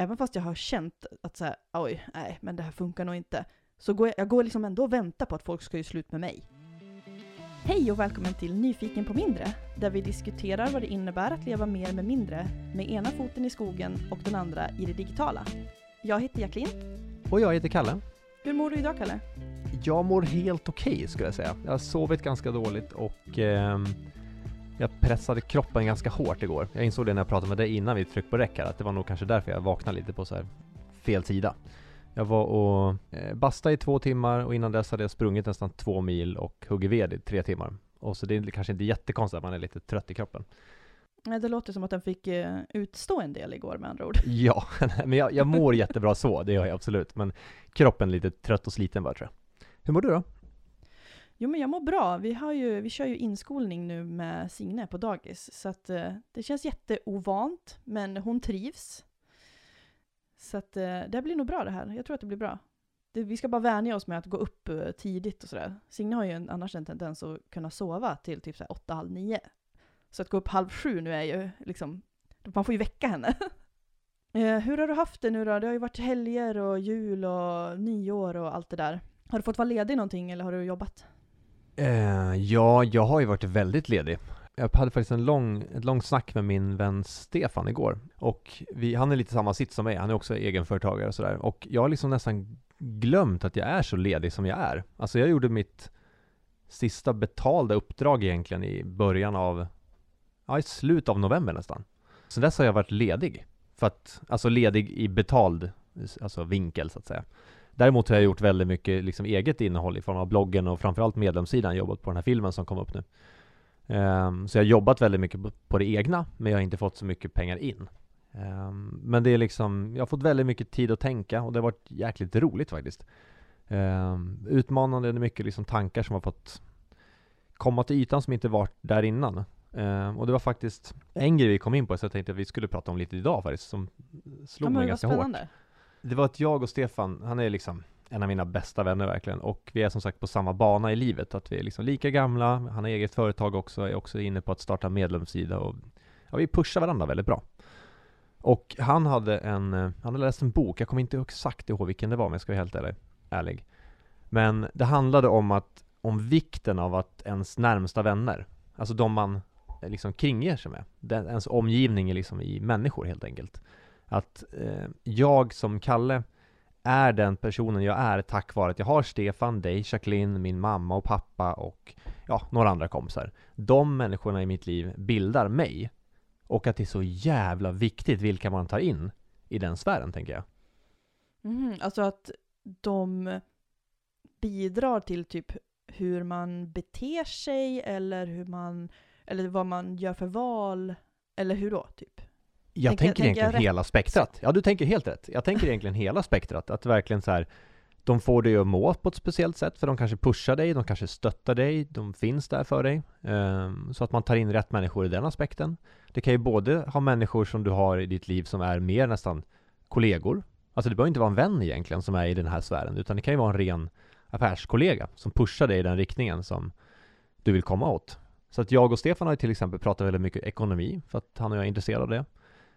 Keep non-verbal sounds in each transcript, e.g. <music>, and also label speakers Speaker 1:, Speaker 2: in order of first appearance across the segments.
Speaker 1: även fast jag har känt att så här, oj, nej, men det här funkar nog inte, så går jag, jag går liksom ändå och väntar på att folk ska göra slut med mig. Hej och välkommen till Nyfiken på mindre, där vi diskuterar vad det innebär att leva mer med mindre, med ena foten i skogen och den andra i det digitala. Jag heter Jacqueline.
Speaker 2: Och jag heter Kalle.
Speaker 1: Hur mår du idag, Kalle?
Speaker 2: Jag mår helt okej okay, skulle jag säga. Jag har sovit ganska dåligt och eh, jag pressade kroppen ganska hårt igår. Jag insåg det när jag pratade med dig innan vi tryckte på räck här, att det var nog kanske därför jag vaknade lite på så här fel sida. Jag var och eh, bastade i två timmar och innan dess hade jag sprungit nästan två mil och huggit ved i tre timmar. Och så det är kanske inte jättekonstigt att man är lite trött i kroppen.
Speaker 1: Nej, det låter som att den fick eh, utstå en del igår med andra ord. <laughs>
Speaker 2: Ja, <laughs> men jag, jag mår jättebra så, det gör jag absolut. Men kroppen lite trött och sliten bara tror jag. Hur mår du då?
Speaker 1: Jo men jag mår bra. Vi, har ju, vi kör ju inskolning nu med Signe på dagis. Så att eh, det känns jätteovant, men hon trivs. Så att eh, det blir nog bra det här. Jag tror att det blir bra. Det, vi ska bara vänja oss med att gå upp eh, tidigt och sådär. Signe har ju en, annars en tendens att kunna sova till typ såhär åtta, halv nio. Så att gå upp halv sju nu är ju liksom, man får ju väcka henne. <laughs> eh, hur har du haft det nu då? Det har ju varit helger och jul och nyår och allt det där. Har du fått vara ledig någonting eller har du jobbat?
Speaker 2: Eh, ja, jag har ju varit väldigt ledig. Jag hade faktiskt en lång, ett långt snack med min vän Stefan igår. Och vi, han är lite samma sitt som mig, han är också egenföretagare och sådär. Och jag har liksom nästan glömt att jag är så ledig som jag är. Alltså jag gjorde mitt sista betalda uppdrag egentligen i början av, ja i slutet av november nästan. Sen dess har jag varit ledig. För att, alltså ledig i betald, alltså vinkel så att säga. Däremot har jag gjort väldigt mycket liksom eget innehåll i form av bloggen och framförallt medlemssidan, jobbat på den här filmen som kom upp nu. Um, så jag har jobbat väldigt mycket på det egna, men jag har inte fått så mycket pengar in. Um, men det är liksom, jag har fått väldigt mycket tid att tänka och det har varit jäkligt roligt faktiskt. Um, utmanande, är mycket liksom tankar som har fått komma till ytan som inte varit där innan. och det var faktiskt en grej vi kom in på, så jag tänkte att vi skulle prata om lite idag faktiskt, som slog ja, mig ganska hårt. Det var att jag och Stefan, han är liksom en av mina bästa vänner verkligen och vi är som sagt på samma bana i livet, att vi är liksom lika gamla, han har eget företag också, är också inne på att starta medlemssida och ja, vi pushar varandra väldigt bra. Och han hade en, eh, han hade läst en bok, jag kommer inte exakt ihåg vilken det var om jag ska vara helt ärlig, ärlig. Men det handlade om att, om vikten av att ens närmsta vänner, alltså de man eh, liksom kringger sig med, den, ens omgivning är liksom i människor helt enkelt. Att eh, jag som Kalle är den personen jag är tack vare att jag har Stefan, dig, Jacqueline, min mamma och pappa och ja, några andra kompisar. De människorna i mitt liv bildar mig. Och att det är så jävla viktigt vilka man tar in i den sfären, tänker jag.
Speaker 1: Mm, alltså att de bidrar till typ hur man beter sig eller hur man, eller vad man gör för val, eller hur då, typ?
Speaker 2: Jag tänker, tänker egentligen jag hela spektrat. Ja, du tänker helt rätt. Jag tänker egentligen hela spektrat. Att verkligen så här, de får dig att må på ett speciellt sätt, för de kanske pushar dig, de kanske stöttar dig, de finns där för dig. Um, så att man tar in rätt människor i den aspekten. Det kan ju både ha människor som du har i ditt liv som är mer nästan kollegor. Alltså det behöver inte vara en vän egentligen som är i den här sfären, utan det kan ju vara en ren affärskollega som pushar dig i den riktningen som du vill komma åt. Så att jag och Stefan har ju till exempel pratat väldigt mycket ekonomi, för att han och jag är intresserade av det.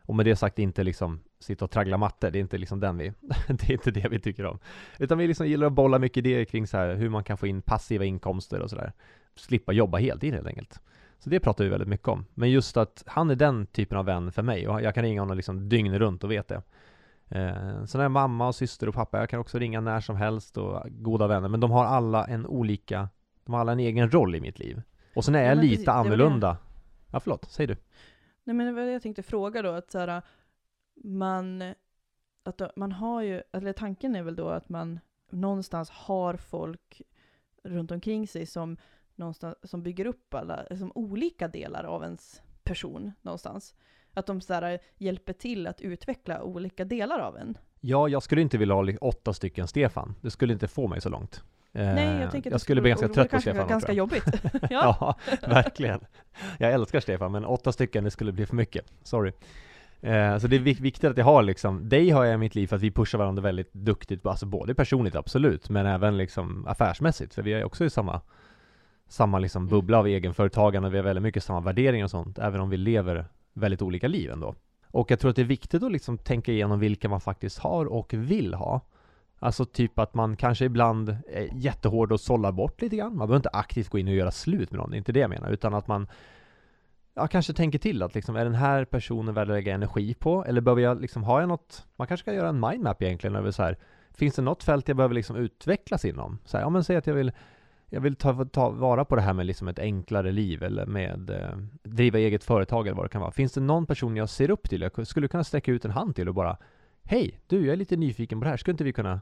Speaker 2: Och med det sagt inte liksom sitta och traggla matte, det är inte liksom den vi, <laughs> det är inte det vi tycker om. Utan vi liksom gillar att bolla mycket idéer kring så här hur man kan få in passiva inkomster och sådär. Slippa jobba heltid helt enkelt. Så det pratar vi väldigt mycket om. Men just att han är den typen av vän för mig och jag kan ringa honom liksom dygnet runt och vet det. Eh, sen är mamma och syster och pappa, jag kan också ringa när som helst och goda vänner, men de har alla en olika, de har alla en egen roll i mitt liv. Och sen är jag lite annorlunda. Ja, förlåt, säg du.
Speaker 1: Nej men det var det jag tänkte fråga då, att så här, man, att man har ju, eller tanken är väl då att man någonstans har folk runt omkring sig som, någonstans, som bygger upp alla, som olika delar av ens person någonstans. Att de så här, hjälper till att utveckla olika delar av en.
Speaker 2: Ja, jag skulle inte vilja ha åtta stycken Stefan. Det skulle inte få mig så långt.
Speaker 1: Nej, jag tänker
Speaker 2: jag skulle bli ganska trött på Stefan
Speaker 1: ganska också. jobbigt. <laughs> <laughs>
Speaker 2: ja. ja, verkligen. Jag älskar Stefan, men åtta stycken, det skulle bli för mycket. Sorry. Eh, så det är viktigt att jag har liksom, dig har jag i mitt liv för att vi pushar varandra väldigt duktigt, alltså både personligt absolut, men även liksom affärsmässigt, för vi är också i samma, samma liksom mm. bubbla av egenföretagande, vi har väldigt mycket samma värderingar och sånt, även om vi lever väldigt olika liv ändå. Och jag tror att det är viktigt att liksom tänka igenom vilka man faktiskt har och vill ha. Alltså typ att man kanske ibland är jättehård och sållar bort lite grann. Man behöver inte aktivt gå in och göra slut med någon, det är inte det jag menar. Utan att man ja, kanske tänker till att liksom, är den här personen värd att lägga energi på? Eller behöver jag liksom, har jag något, man kanske ska göra en mindmap egentligen över så här, finns det något fält jag behöver liksom utvecklas inom? Så här, ja men säg att jag vill jag vill ta, ta vara på det här med liksom ett enklare liv eller med eh, driva eget företag eller vad det kan vara. Finns det någon person jag ser upp till? Jag skulle kunna sträcka ut en hand till och bara Hej, du, jag är lite nyfiken på det här. Skulle inte vi kunna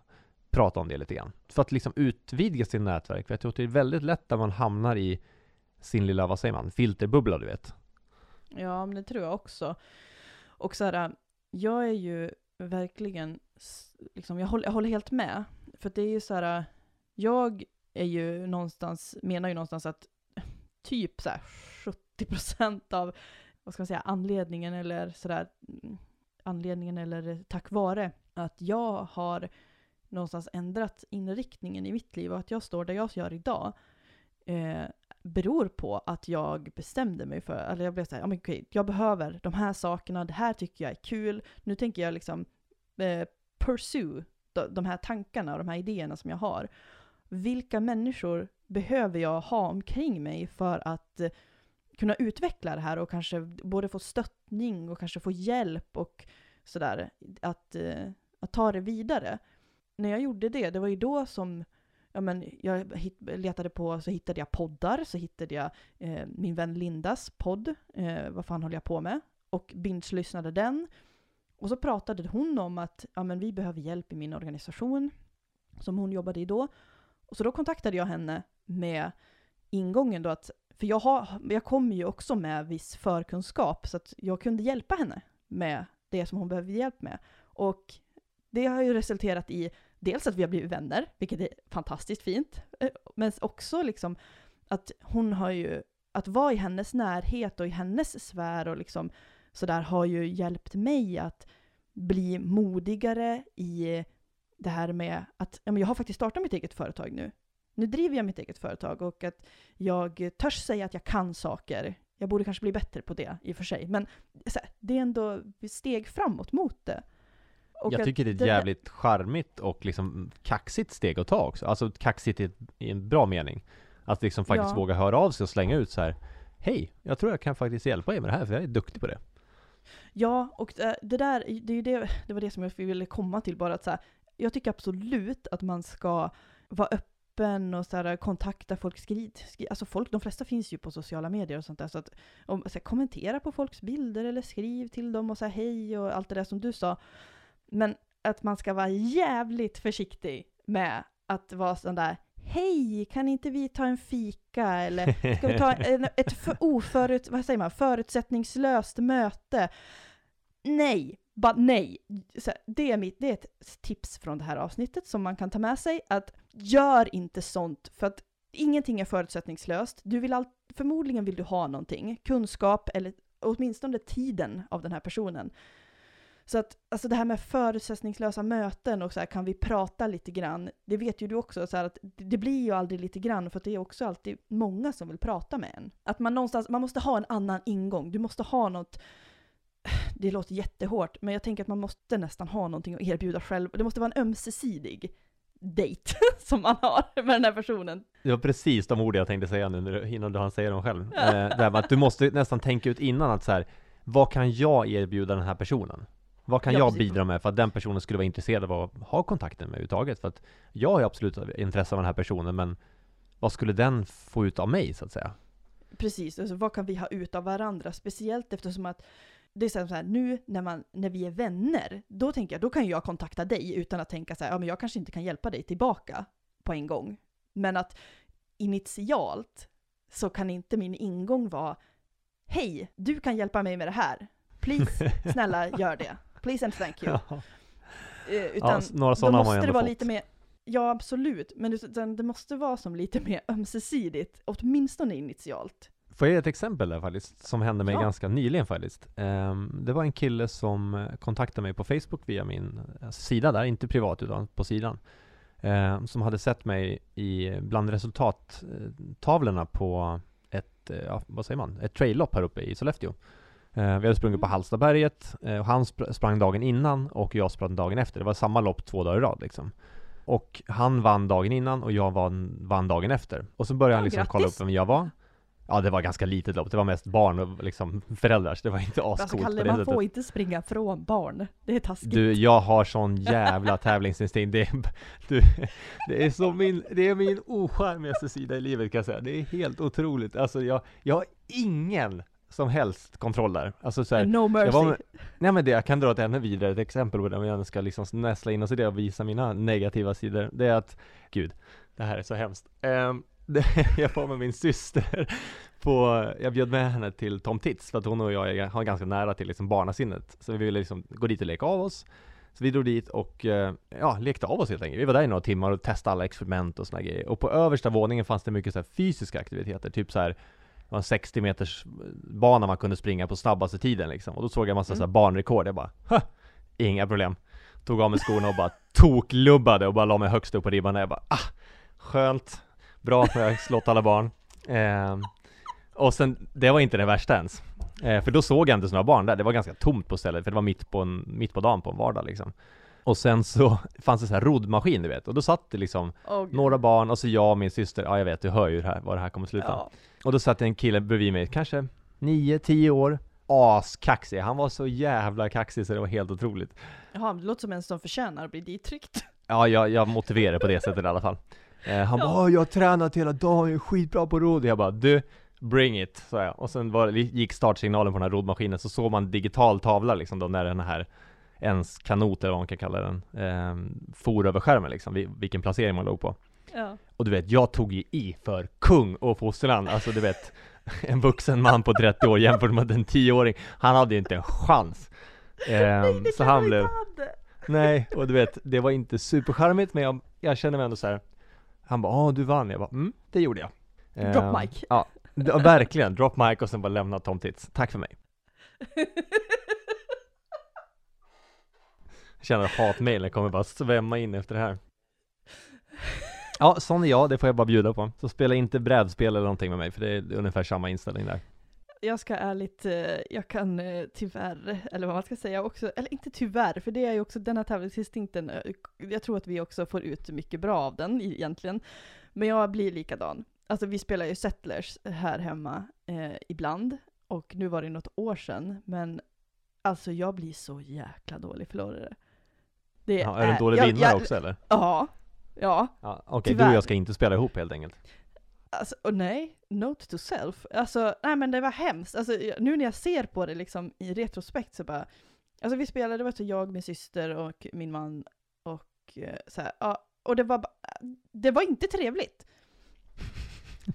Speaker 2: prata om det lite grann? För att liksom utvidga sin nätverk. För jag tror att det är väldigt lätt där man hamnar i sin lilla, vad säger man, filterbubbla, du vet.
Speaker 1: Ja, men det tror jag också. Och så här, äh, jag är ju verkligen, liksom, jag håller, jag håller helt med. För det är ju så här, äh, jag är ju någonstans, menar ju någonstans att <laughs> typ så här 70% av, vad ska man säga, anledningen eller sådär, där, mm, anledningen eller tack vare att jag har någonstans ändrat inriktningen i mitt liv och att jag står där jag gör idag eh, beror på att jag bestämde mig för, eller jag blev såhär, ja okej, jag behöver de här sakerna, det här tycker jag är kul, nu tänker jag liksom eh, pursue de, här tankarna och de här idéerna som jag har vilka människor behöver jag ha omkring mig för att eh, kunna utveckla det här och kanske både få stöttning och kanske få hjälp och sådär, att, eh, att ta det vidare. När jag gjorde det, det var ju då som ja, men jag letade på, så hittade jag poddar, så hittade jag eh, min vän Lindas podd, eh, vad fan håller jag på med? Och binge-lyssnade den. Och så pratade hon om att ja, men vi behöver hjälp i min organisation, som hon jobbade i då. Och så då kontaktade jag henne med ingången då att, för jag, har, jag kommer ju också med viss förkunskap, så att jag kunde hjälpa henne med det som hon behöver hjälp med. Och det har ju resulterat i dels att vi har blivit vänner, vilket är fantastiskt fint, eh, men också liksom att hon har ju, att vara i hennes närhet och i hennes sfär och liksom sådär har ju hjälpt mig att bli modigare i det här med att ja, men jag har faktiskt startat mitt eget företag nu. Nu driver jag mitt eget företag och att jag törs säga att jag kan saker. Jag borde kanske bli bättre på det i och för sig, men här, det är ändå steg framåt mot det.
Speaker 2: Och jag tycker det är ett jävligt charmigt och liksom kaxigt steg att ta också. Alltså kaxigt i, i en bra mening. Att liksom faktiskt ja. våga höra av sig och slänga ut så här. Hej, jag tror jag kan faktiskt hjälpa er med det här för jag är duktig på det.
Speaker 1: Ja, och det där, det, är det, det var det som jag ville komma till bara att så här, jag tycker absolut att man ska vara öppen och så här, kontakta folk. Skriv, skriv, alltså folk, de flesta finns ju på sociala medier och sånt där. Så att om, så här, kommentera på folks bilder eller skriv till dem och säga hej och allt det där som du sa. Men att man ska vara jävligt försiktig med att vara sån där Hej, kan inte vi ta en fika? Eller ska vi ta <laughs> en, ett för oförut, vad säger man, förutsättningslöst möte? Nej, bara nej. Så det, är mitt, det är ett tips från det här avsnittet som man kan ta med sig. Att gör inte sånt, för att ingenting är förutsättningslöst. Du vill all, förmodligen vill du ha någonting, kunskap eller åtminstone tiden av den här personen. Så att alltså det här med förutsättningslösa möten och så här, kan vi prata lite grann? Det vet ju du också, så här, att det blir ju aldrig lite grann för att det är också alltid många som vill prata med en. Att man någonstans, man måste ha en annan ingång. Du måste ha något det låter jättehårt, men jag tänker att man måste nästan ha någonting att erbjuda själv. Det måste vara en ömsesidig dejt <laughs> som man har med den här personen.
Speaker 2: Det var precis de ord jag tänkte säga nu innan du hann säga dem själv. eh, det här att du måste nästan tänka ut innan att så här, vad kan jag erbjuda den här personen? Vad kan ja, jag precis. bidra med för att den personen skulle vara intresserad av att ha kontakten med överhuvudtaget? För att jag har absolut intresse av den här personen, men vad skulle den få ut av mig så att säga?
Speaker 1: Precis, alltså vad kan vi ha ut av varandra? Speciellt eftersom att det är så här, nu när, man, när vi är vänner, då tänker jag, då kan jag kontakta dig utan att tänka så här, ja men jag kanske inte kan hjälpa dig tillbaka på en gång. Men att initialt så kan inte min ingång vara, hej, du kan hjälpa mig med det här. Please, <laughs> snälla gör det. Please and thank you. <laughs> Ja. Uh, utan några sådana då måste det vara fått. lite mer, ja absolut, men det, det måste vara som lite mer <laughs> ömsesidigt, åtminstone initialt.
Speaker 2: Får jag ge ett exempel där faktiskt, som hände mig ja. ganska nyligen faktiskt. Um, det var en kille som eh, kontaktade mig på Facebook via min eh, sida där, inte privat utan på sidan. Um, som hade sett mig i, bland resultattavlorna på ett, ja, vad säger man, ett traillopp här uppe i Sollefteå. Vi hade sprungit på Hallstaberget, och han sprang dagen innan och jag sprang dagen efter. Det var samma lopp två dagar i rad liksom. Och han vann dagen innan och jag vann, vann dagen efter. Och så började han liksom kolla upp vem jag var. Ja, det var ganska litet lopp. Det var mest barn och liksom föräldrar, så det var inte ascoolt
Speaker 1: alltså, Kalle, man sättet. får inte springa från barn. Det är taskigt.
Speaker 2: Du, jag har sån jävla tävlingsinstinkt. Det är, du, det är så min, det är min ocharmigaste sida i livet kan jag säga. Det är helt otroligt. Alltså jag, jag har ingen som helst kontroll där. Alltså så här,
Speaker 1: no mercy.
Speaker 2: Med, nej men det, jag kan dra ett ännu vidare ett exempel på det, om jag ska liksom näsla in oss i det och visa mina negativa sidor. Det är att, gud, det här är så hemskt. Um, <laughs> det, jag var med min syster på, jag bjöd med henne till Tom Tits för att hon och jag har ganska nära till liksom barnasinnet. Så vi ville liksom gå dit och leka av oss. Så vi drog dit och eh, ja, lekte av oss helt enkelt. Vi var där i några timmar och testade alla experiment och såna grejer. Och på översta våningen fanns det mycket så fysiska aktiviteter, typ så här det var en 60 meters bana man kunde springa på snabbaste tiden liksom. Och då såg jag massa mm. så barnrekord, jag bara Hah! Inga problem. Tog av mig skorna och bara toklubbade och bara la mig högst upp på ribban. Och jag bara ah, Skönt. Bra, för jag har slått alla barn. Eh, Och sen, det var inte det värsta ens. Eh, För då såg jag inte så några barn där, det var ganska tomt på stället för det var mitt på, en, mitt på dagen på en vardag liksom och sen så <laughs> fanns det så här roddmaskin du vet, och då satt det liksom oh, några barn och så jag och min syster, ja jag vet, du hör ju här, var det här kommer sluta. Ja. Och då satt det en kille bredvid mig, kanske 9-10 år, askaxig. Han var så jävla kaxig så det var helt otroligt.
Speaker 1: Jaha, det låter som en som förtjänar att bli dittryckt. <laughs>
Speaker 2: Ja, jag, jag motiverar på det sättet i alla fall. Eh, han ja. bara, jag har tränat hela dagen, jag är skitbra på rodd. Jag bara, du, bring it, sa jag. Och sen var, gick startsignalen på den här roddmaskinen, så såg man digital tavla liksom då när den här ens kanot eller vad man kan kalla den, eh, for över skärmen liksom, vilken placering man låg på. Ja. Och du vet, jag tog ju i för kung och fosterland, alltså du vet <laughs> En vuxen man på 30 år jämfört med en 10-åring Han hade ju inte en chans.
Speaker 1: Eh, Nej, det så han blev
Speaker 2: Nej, och du vet, det var inte supercharmigt men jag, jag känner mig ändå så här. Han bara, ah du vann, jag bara, mm, det gjorde jag.
Speaker 1: Eh, Drop mic.
Speaker 2: Ja, verkligen, drop mic och sen bara lämna Tom Tits, tack för mig <laughs> känner att hatmejlen kommer bara svämma in efter det här Ja, sån är jag, det får jag bara bjuda på. Så spela inte brädspel eller någonting med mig, för det är ungefär samma inställning där.
Speaker 1: Jag ska ärligt, eh, jag kan eh, tyvärr, eller vad man ska säga också, eller inte tyvärr, för det är ju också den här tävlingsinstinkten, eh, jag tror att vi också får ut mycket bra av den egentligen. Men jag blir likadan. Alltså vi spelar ju Settlers här hemma eh, ibland, och nu var det något år sedan, men alltså jag blir så jäkla dålig förlorare.
Speaker 2: Det ja, är, är du dålig jag, vinnare jag, också eller?
Speaker 1: Ja,
Speaker 2: Ja. ja Okej, okay, du och jag ska inte spela ihop helt enkelt.
Speaker 1: Alltså, och nej, note to self. Alltså, nej men det var hemskt. Alltså, nu när jag ser på det liksom i retrospekt så bara, alltså vi spelade, det var så jag, min syster och min man och eh, så här, ja, och det var, det var inte trevligt.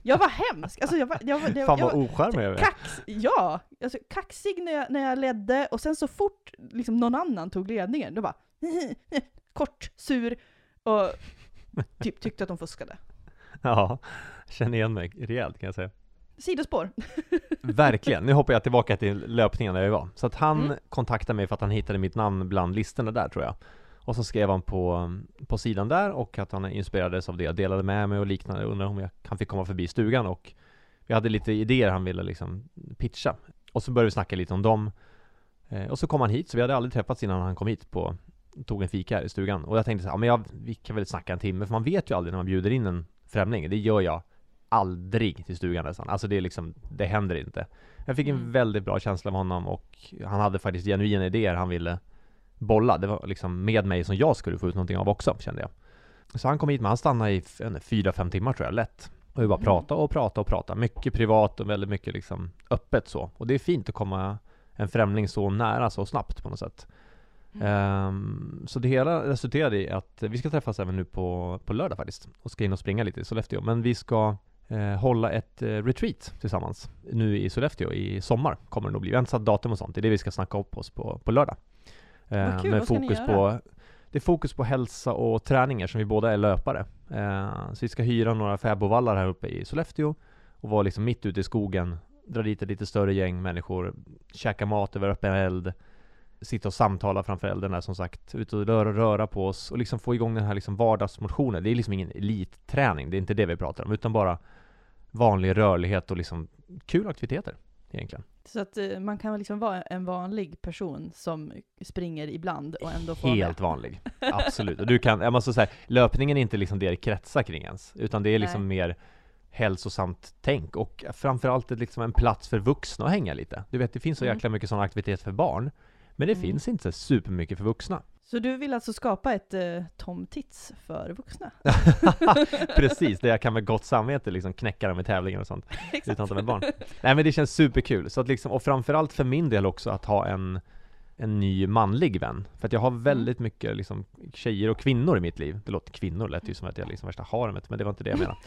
Speaker 1: Jag var hemsk, alltså jag var, jag var, <laughs>
Speaker 2: det, Fan vad ocharmig jag
Speaker 1: kax, Ja, alltså kaxig när jag, när jag ledde och sen så fort liksom någon annan tog ledningen, då bara <laughs> kort, sur och <laughs> typ tyckte att de fuskade.
Speaker 2: Ja, känner igen mig rejält kan jag säga.
Speaker 1: Sidospår. <laughs>
Speaker 2: Verkligen. Nu hoppar jag tillbaka till löpningen där jag var. Så att han mm. kontaktade mig för att han hittade mitt namn bland listorna där tror jag. Och så skrev han på, på sidan där och att han inspirerades av det. Jag delade med mig och liknande. Undrade om jag, han fick komma förbi stugan och vi hade lite idéer han ville liksom pitcha. Och så började vi snacka lite om dem. Eh, och så kom han hit, så vi hade aldrig träffats innan han kom hit på tog en fika här i stugan och jag tänkte så här, ja, men jag, vi kan väl snacka en timme för man vet ju aldrig när man bjuder in en främling. Det gör jag aldrig till stugan nästan. Alltså det är liksom, det händer inte. Jag fick en mm. väldigt bra känsla av honom och han hade faktiskt genuina idéer han ville bolla. Det var liksom med mig som jag skulle få ut någonting av också, kände jag. Så han kom hit, men han stannade i fyra, fem timmar tror jag, lätt. Och vi bara mm. pratade och pratade och pratade. Mycket privat och väldigt mycket liksom öppet så. Och det är fint att komma en främling så nära så snabbt på något sätt. Um, så det hela resulterade i att vi ska träffas även nu på, på lördag faktiskt och ska in och springa lite i Sollefteå. Men vi ska eh, hålla ett eh, retreat tillsammans nu i Sollefteå i sommar kommer det nog bli. Vi har inte satt datum och sånt, det är det vi ska snacka upp oss på, på lördag.
Speaker 1: Eh, kul, med fokus
Speaker 2: på det är fokus på hälsa och träningar som vi båda är löpare. Eh, så vi ska hyra några fäbodvallar här uppe i Sollefteå och vara liksom mitt ute i skogen, dra dit ett lite större gäng människor, käka mat över öppen eld, sitta och samtala framför elden som sagt, ut och röra, röra på oss och liksom få igång den här liksom vardagsmotionen. Det är liksom ingen elitträning, det är inte det vi pratar om, utan bara vanlig rörlighet och liksom kul aktiviteter egentligen.
Speaker 1: Så att eh, man kan liksom vara en vanlig person som springer ibland och ändå få
Speaker 2: Helt
Speaker 1: med.
Speaker 2: vanlig, <laughs> absolut. Och du kan, jag måste säga, löpningen är inte liksom det det kretsar kring ens, utan det är liksom mer hälsosamt tänk och framförallt liksom en plats för vuxna att hänga lite. Du vet, det finns så
Speaker 1: Mm.
Speaker 2: jäkla mycket sådana aktiviteter för barn, men det
Speaker 1: Mm.
Speaker 2: finns inte supermycket för vuxna.
Speaker 1: Så du vill alltså skapa ett eh, Tom Tits för vuxna? <laughs>
Speaker 2: Precis, där jag kan med gott samvete liksom knäcka dem i tävlingar och sånt, <laughs> utan att de är barn. Nej men det känns superkul, så att liksom, och framförallt för min del också att ha en en ny manlig vän. För att jag har väldigt mycket liksom tjejer och kvinnor i mitt liv. Det låter kvinnor, lät ju som att jag liksom värsta haremet, men det var inte det jag menade.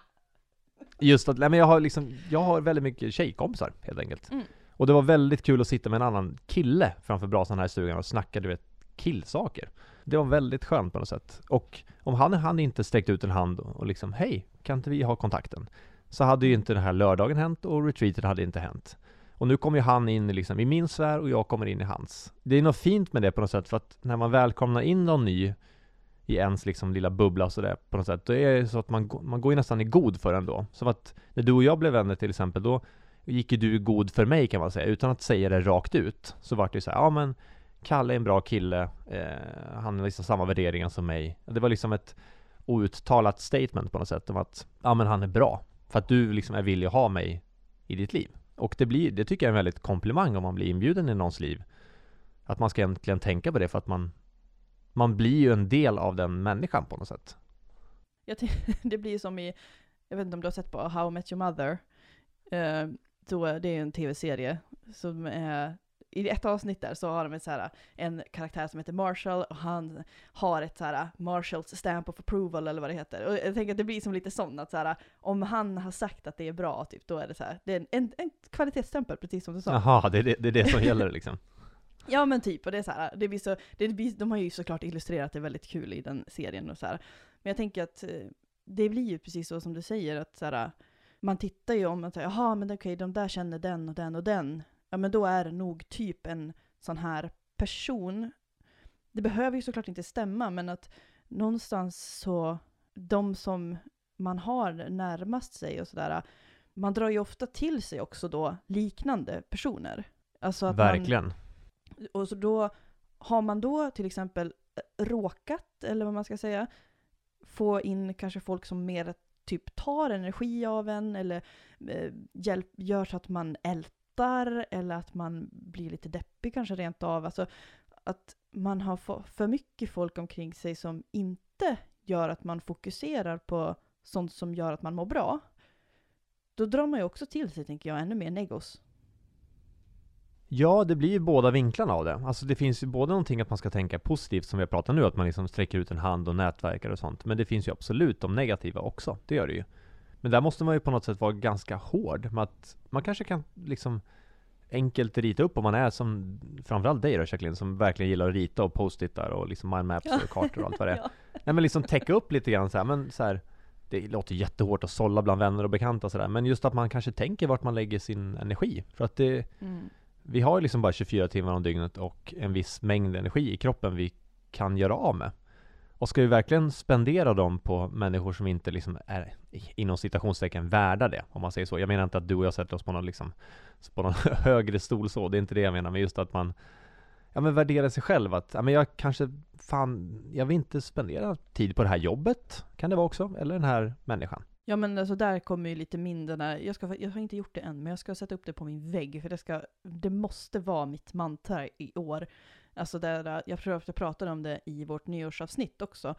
Speaker 2: <laughs> Just att, nej men jag har liksom, jag har väldigt mycket tjejkompisar helt enkelt.
Speaker 1: Mm.
Speaker 2: Och det var väldigt kul att sitta med en annan kille framför brasan här i stugan och snacka, du vet, killsaker. Det var väldigt skönt på något sätt. Och om han han inte sträckt ut en hand och liksom, hej, kan inte vi ha kontakten? Så hade ju inte den här lördagen hänt och retreaten hade inte hänt. Och nu kommer ju han in i liksom, i min sfär och jag kommer in i hans. Det är något fint med det på något sätt, för att när man välkomnar in någon ny i ens liksom lilla bubbla och sådär på något sätt, då är det så att man, man går ju nästan i god för den då. Som att när du och jag blev vänner till exempel, då gick ju du i god för mig kan man säga, utan att säga det rakt ut. Så vart det ju såhär, ja men Kalle är en bra kille, eh, han har liksom samma värderingar som mig. Det var liksom ett outtalat statement på något sätt om att, ja men han är bra. För att du liksom är villig att ha mig i ditt liv. Och det blir, det tycker jag är en väldigt komplimang om man blir inbjuden i någons liv. Att man ska egentligen tänka på det för att man man blir ju en del av den människan på något sätt.
Speaker 1: Jag <laughs> det blir som i, jag vet inte om du har sett på How I Met Your Mother. Eh, då, det är en tv-serie som är, i ett avsnitt där så har de ett så här, en karaktär som heter Marshall och han har ett så här Marshalls stamp of approval eller vad det heter. Och jag tänker att det blir som lite sånt att så här, om han har sagt att det är bra, typ, då är det så här, det är en, en, en kvalitetsstämpel precis som du sa.
Speaker 2: Jaha, det är det, det är det som gäller liksom. <laughs>
Speaker 1: Ja men typ, och det är så här, det blir så, det blir, de har ju såklart illustrerat det väldigt kul i den serien och så här. Men jag tänker att eh, det blir ju precis så som du säger, att så här, man tittar ju om säger, jaha men okej, de där känner den och den och den. Ja men då är det nog typ en sån här person. Det behöver ju såklart inte stämma, men att någonstans så, de som man har närmast sig och sådär, man drar ju ofta till sig också då liknande personer. Alltså att man,
Speaker 2: Verkligen.
Speaker 1: och så då har man då till exempel eh, råkat, eller vad man ska säga, få in kanske folk som mer typ tar energi av en eller eh, hjälp, gör så att man ältar eller att man blir lite deppig kanske rent av. Alltså att man har för mycket folk omkring sig som inte gör att man fokuserar på sånt som gör att man mår bra. Då drar man ju också till sig, tänker jag, ännu mer negos.
Speaker 2: Ja, det blir ju båda vinklarna av det. Alltså det finns ju både någonting att man ska tänka positivt som vi har pratat nu, att man liksom sträcker ut en hand och nätverkar och sånt. Men det finns ju absolut de negativa också, det gör det ju. Men där måste man ju på något sätt vara ganska hård med att man kanske kan liksom enkelt rita upp om man är som, framförallt dig då Jacqueline, som verkligen gillar att rita och post-itar och liksom mindmaps och kartor och allt vad det är. <laughs>
Speaker 1: Ja.
Speaker 2: Nej men liksom täcka upp lite grann så här, men så här, det låter jättehårt att sålla bland vänner och bekanta sådär, men just att man kanske tänker vart man lägger sin energi. För att det,
Speaker 1: Mm
Speaker 2: vi har ju liksom bara 24 timmar om dygnet och en viss mängd energi i kroppen vi kan göra av med. Och ska vi verkligen spendera dem på människor som inte liksom är inom citationstecken värda det, om man säger så. Jag menar inte att du och jag sätter oss på någon, liksom, på någon <laughs> högre stol så, det är inte det jag menar, men just att man ja men värdera sig själv att, ja men jag kanske, fan, jag vill inte spendera tid på det här jobbet, kan det vara också, eller den här människan.
Speaker 1: Ja men alltså där kommer ju lite min den här, jag, ska, jag har inte gjort det än, men jag ska sätta upp det på min vägg, för det, ska, det måste vara mitt mantra i år. Alltså där, jag tror att jag pratade om det i vårt nyårsavsnitt också.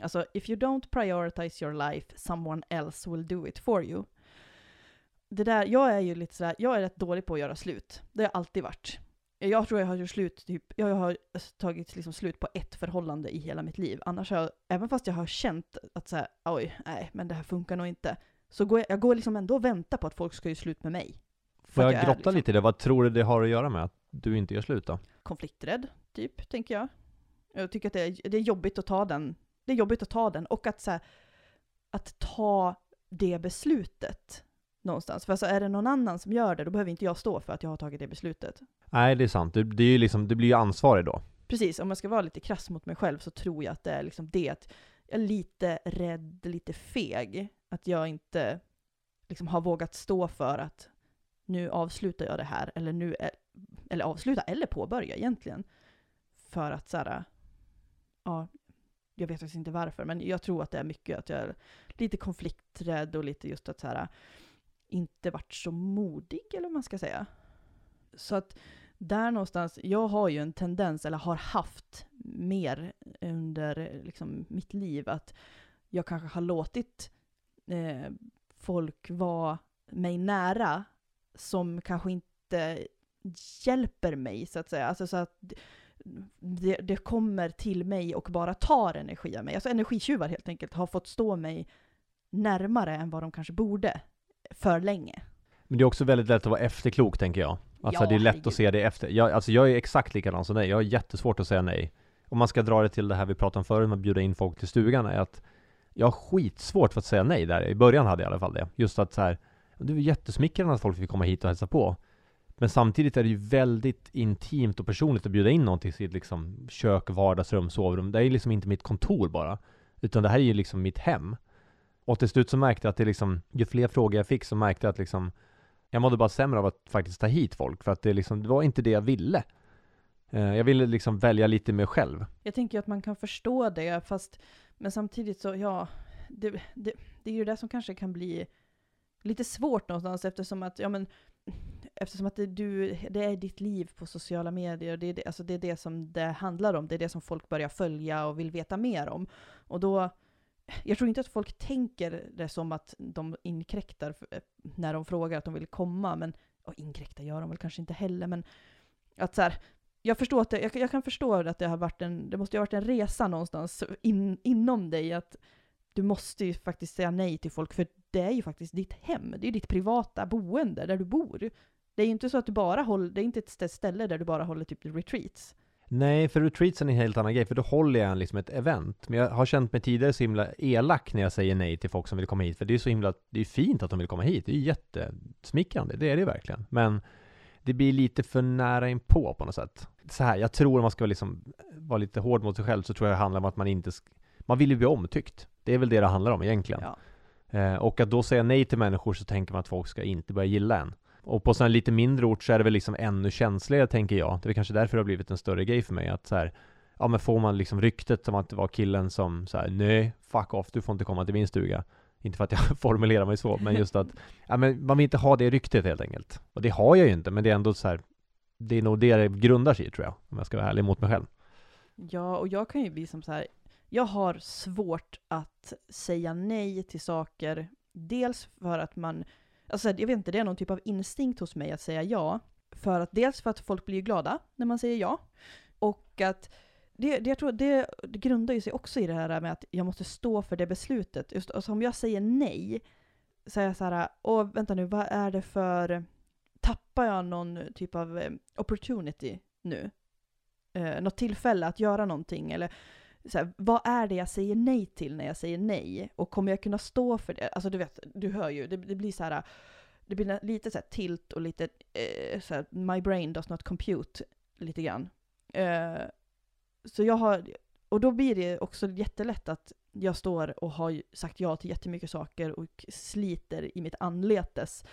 Speaker 1: Alltså, if you don't prioritize your life, someone else will do it for you. Det där, jag är ju lite sådär, jag är rätt dålig på att göra slut. Det har jag alltid varit. Jag tror jag har gjort slut, typ, jag har tagit liksom slut på ett förhållande i hela mitt liv. Annars har jag, även fast jag har känt att så här, oj, nej, men det här funkar nog inte. Så går jag, jag går liksom ändå och väntar på att folk ska göra slut med mig.
Speaker 2: Får jag
Speaker 1: är
Speaker 2: grotta
Speaker 1: liksom
Speaker 2: lite i det? Vad tror du det har att göra med att du inte gör slut då?
Speaker 1: Konflikträdd, typ, tänker jag. Jag tycker att det är, det är jobbigt att ta den. Det är jobbigt att ta den och att så här, att ta det beslutet någonstans. För alltså är det någon annan som gör det, då behöver inte jag stå för att jag har tagit det beslutet.
Speaker 2: Nej, det är sant. Det, det är liksom, det blir ju ansvarig då.
Speaker 1: Precis, om jag ska vara lite krass mot mig själv så tror jag att det är liksom det att jag är lite rädd, lite feg. Att jag inte liksom har vågat stå för att nu avslutar jag det här, eller nu, eller avsluta, eller påbörja egentligen. För att så här, ja, jag vet faktiskt inte varför, men jag tror att det är mycket att jag är lite konflikträdd och lite just att så här, inte varit så modig, eller vad man ska säga. Så att där någonstans, jag har ju en tendens, eller har haft mer under liksom, mitt liv, att jag kanske har låtit eh, folk vara mig nära som kanske inte hjälper mig, så att säga. Alltså så att det, det kommer till mig och bara tar energi av mig. Alltså energitjuvar helt enkelt har fått stå mig närmare än vad de kanske borde för länge.
Speaker 2: Men det är också väldigt lätt att vara efterklok tänker jag. Alltså
Speaker 1: Ja,
Speaker 2: det är lätt
Speaker 1: herregud.
Speaker 2: att se det efter. Jag, alltså jag är exakt likadan som dig. Jag har jättesvårt att säga nej. Om man ska dra det till det här vi pratade om förut med att bjuda in folk till stugan är att jag har skitsvårt för att säga nej där. I början hade jag i alla fall det. Just att så här, det är jättesmickrande att folk vill komma hit och hälsa på. Men samtidigt är det ju väldigt intimt och personligt att bjuda in någon till sitt liksom kök, vardagsrum, sovrum. Det är ju liksom inte mitt kontor bara. Utan det här är ju liksom mitt hem. Och till slut så märkte jag att det liksom, ju fler frågor jag fick så märkte jag att liksom jag mådde bara sämre av att faktiskt ta hit folk för att det liksom, det var inte det jag ville. Eh, Jag ville liksom välja lite mer själv.
Speaker 1: Jag tänker att man kan förstå det, fast men samtidigt så, ja, det, det, det är ju det som kanske kan bli lite svårt någonstans eftersom att, ja men, eftersom att det, du, det är ditt liv på sociala medier, det är det, alltså det är det som det handlar om, det är det som folk börjar följa och vill veta mer om. Och då, jag tror inte att folk tänker det som att de inkräktar eh, när de frågar att de vill komma, men, och inkräkta gör de väl kanske inte heller, men att så här, jag förstår att det, jag, jag kan förstå att det har varit en, det måste ha varit en resa någonstans in, inom dig, att du måste ju faktiskt säga nej till folk, för det är ju faktiskt ditt hem, det är ju ditt privata boende där du bor. Det är ju inte så att du bara håller, det är inte ett ställe där du bara håller typ retreats.
Speaker 2: Nej, för retreatsen är en helt annan grej, för då håller jag liksom ett event. Men jag har känt mig tidigare så himla elak när jag säger nej till folk som vill komma hit, för det är så himla, det är fint att de vill komma hit, det är ju jättesmickrande, det är det verkligen. Men det blir lite för nära inpå på något sätt. Så här, jag tror om man ska liksom vara lite hård mot sig själv så tror jag det handlar om att man inte, man vill ju bli omtyckt. Det är väl det det handlar om egentligen.
Speaker 1: Ja.
Speaker 2: Eh, och att då säga nej till människor så tänker man att folk ska inte börja gilla en. Och på en lite mindre ort så är det väl liksom ännu känsligare tänker jag. Det är kanske därför det har blivit en större grej för mig att så här, ja men får man liksom ryktet om att det var killen som så här, nej, fuck off, du får inte komma till min stuga. Inte för att jag <laughs> formulerar mig så, men just att, ja men man vill inte ha det ryktet helt enkelt. Och det har jag ju inte, men det är ändå så här, det är nog det det grundar sig i tror jag, om jag ska vara ärlig mot mig själv.
Speaker 1: Ja, och jag kan ju bli som så här, jag har svårt att säga nej till saker, dels för att man, alltså jag vet inte, det är någon typ av instinkt hos mig att säga ja, för att dels för att folk blir glada när man säger ja, och att det, det, jag tror det, det grundar ju sig också i det här med att jag måste stå för det beslutet. Just, alltså om jag säger nej, så är jag så här, åh vänta nu, vad är det för, tappar jag någon typ av eh, opportunity nu? eh, något tillfälle att göra någonting eller så här, vad är det jag säger nej till när jag säger nej? Och kommer jag kunna stå för det? Alltså du vet, du hör ju, det, det blir så här, det blir lite så här tilt och lite eh, så här, my brain does not compute lite grann. Eh, så jag har, och då blir det också jättelätt att jag står och har sagt ja till jättemycket saker och sliter i mitt anletes.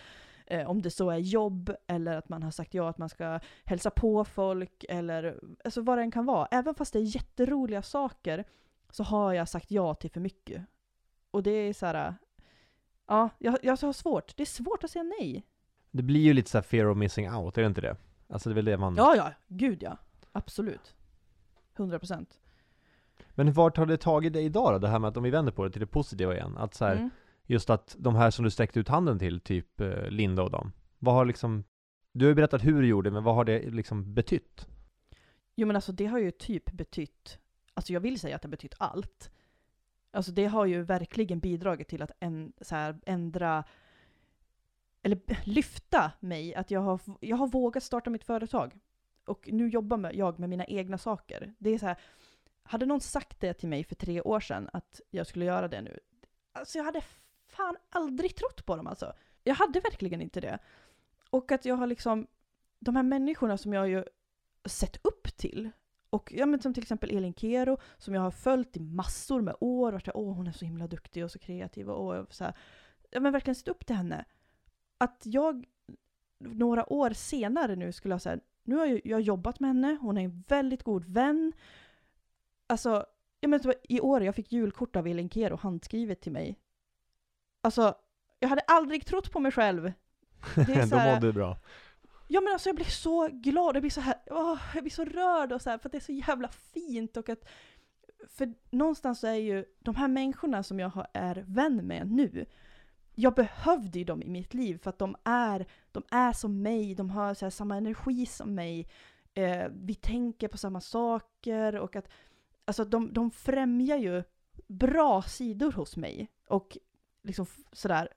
Speaker 1: Eh, om det så är jobb eller att man har sagt ja att man ska hälsa på folk eller alltså vad det än kan vara. Även fast det är jätteroliga saker så har jag sagt ja till för mycket. Och det är så här, ja, jag, jag har svårt. Det är svårt att säga nej.
Speaker 2: Det blir ju lite så här fear of missing out, är det inte det? Alltså det är väl det man...
Speaker 1: Ja, ja, gud ja. Absolut. 100 procent.
Speaker 2: Men vart har det tagit dig idag då? Det här med att om vi vänder på det till det positiva igen, att så här,
Speaker 1: Mm.
Speaker 2: Just att de här som du sträckte ut handen till, typ eh, Linda och dem. Vad har liksom, du har ju berättat hur du gjorde, men vad har det liksom betytt?
Speaker 1: Jo men alltså det har ju typ betytt, alltså jag vill säga att det har betytt allt. Alltså det har ju verkligen bidragit till att en, så här, ändra, eller lyfta mig, att jag har, jag har vågat starta mitt företag. Och nu jobbar jag med mina egna saker. Det är så här, hade någon sagt det till mig för tre år sedan, att jag skulle göra det nu, alltså jag hade fan aldrig trott på dem alltså. Jag hade verkligen inte det. Och att jag har liksom, de här människorna som jag ju sett upp till. Och ja, men som till exempel Elin Kero, som jag har följt i massor med år. Och varit åh, hon är så himla duktig och så kreativ. Och, och så här, ja, men verkligen sett upp till henne. Att jag några år senare nu skulle jag säga, nu har jag, jag jobbat med henne, hon är en väldigt god vän. Alltså, jag menar, i år jag fick julkort av Elin Kero handskrivet till mig. Alltså, jag hade aldrig trott på mig själv.
Speaker 2: Det är <laughs> så här, Då mådde du bra.
Speaker 1: Ja men alltså jag blir så glad, jag blir så här, åh, jag blir så rörd och så här, för att det är så jävla fint och att för någonstans så är ju de här människorna som jag är vän med nu, jag behövde ju dem i mitt liv för att de är, de är som mig, de har så samma energi som mig, eh, vi tänker på samma saker och att alltså de, de främjar ju bra sidor hos mig. Och liksom sådär,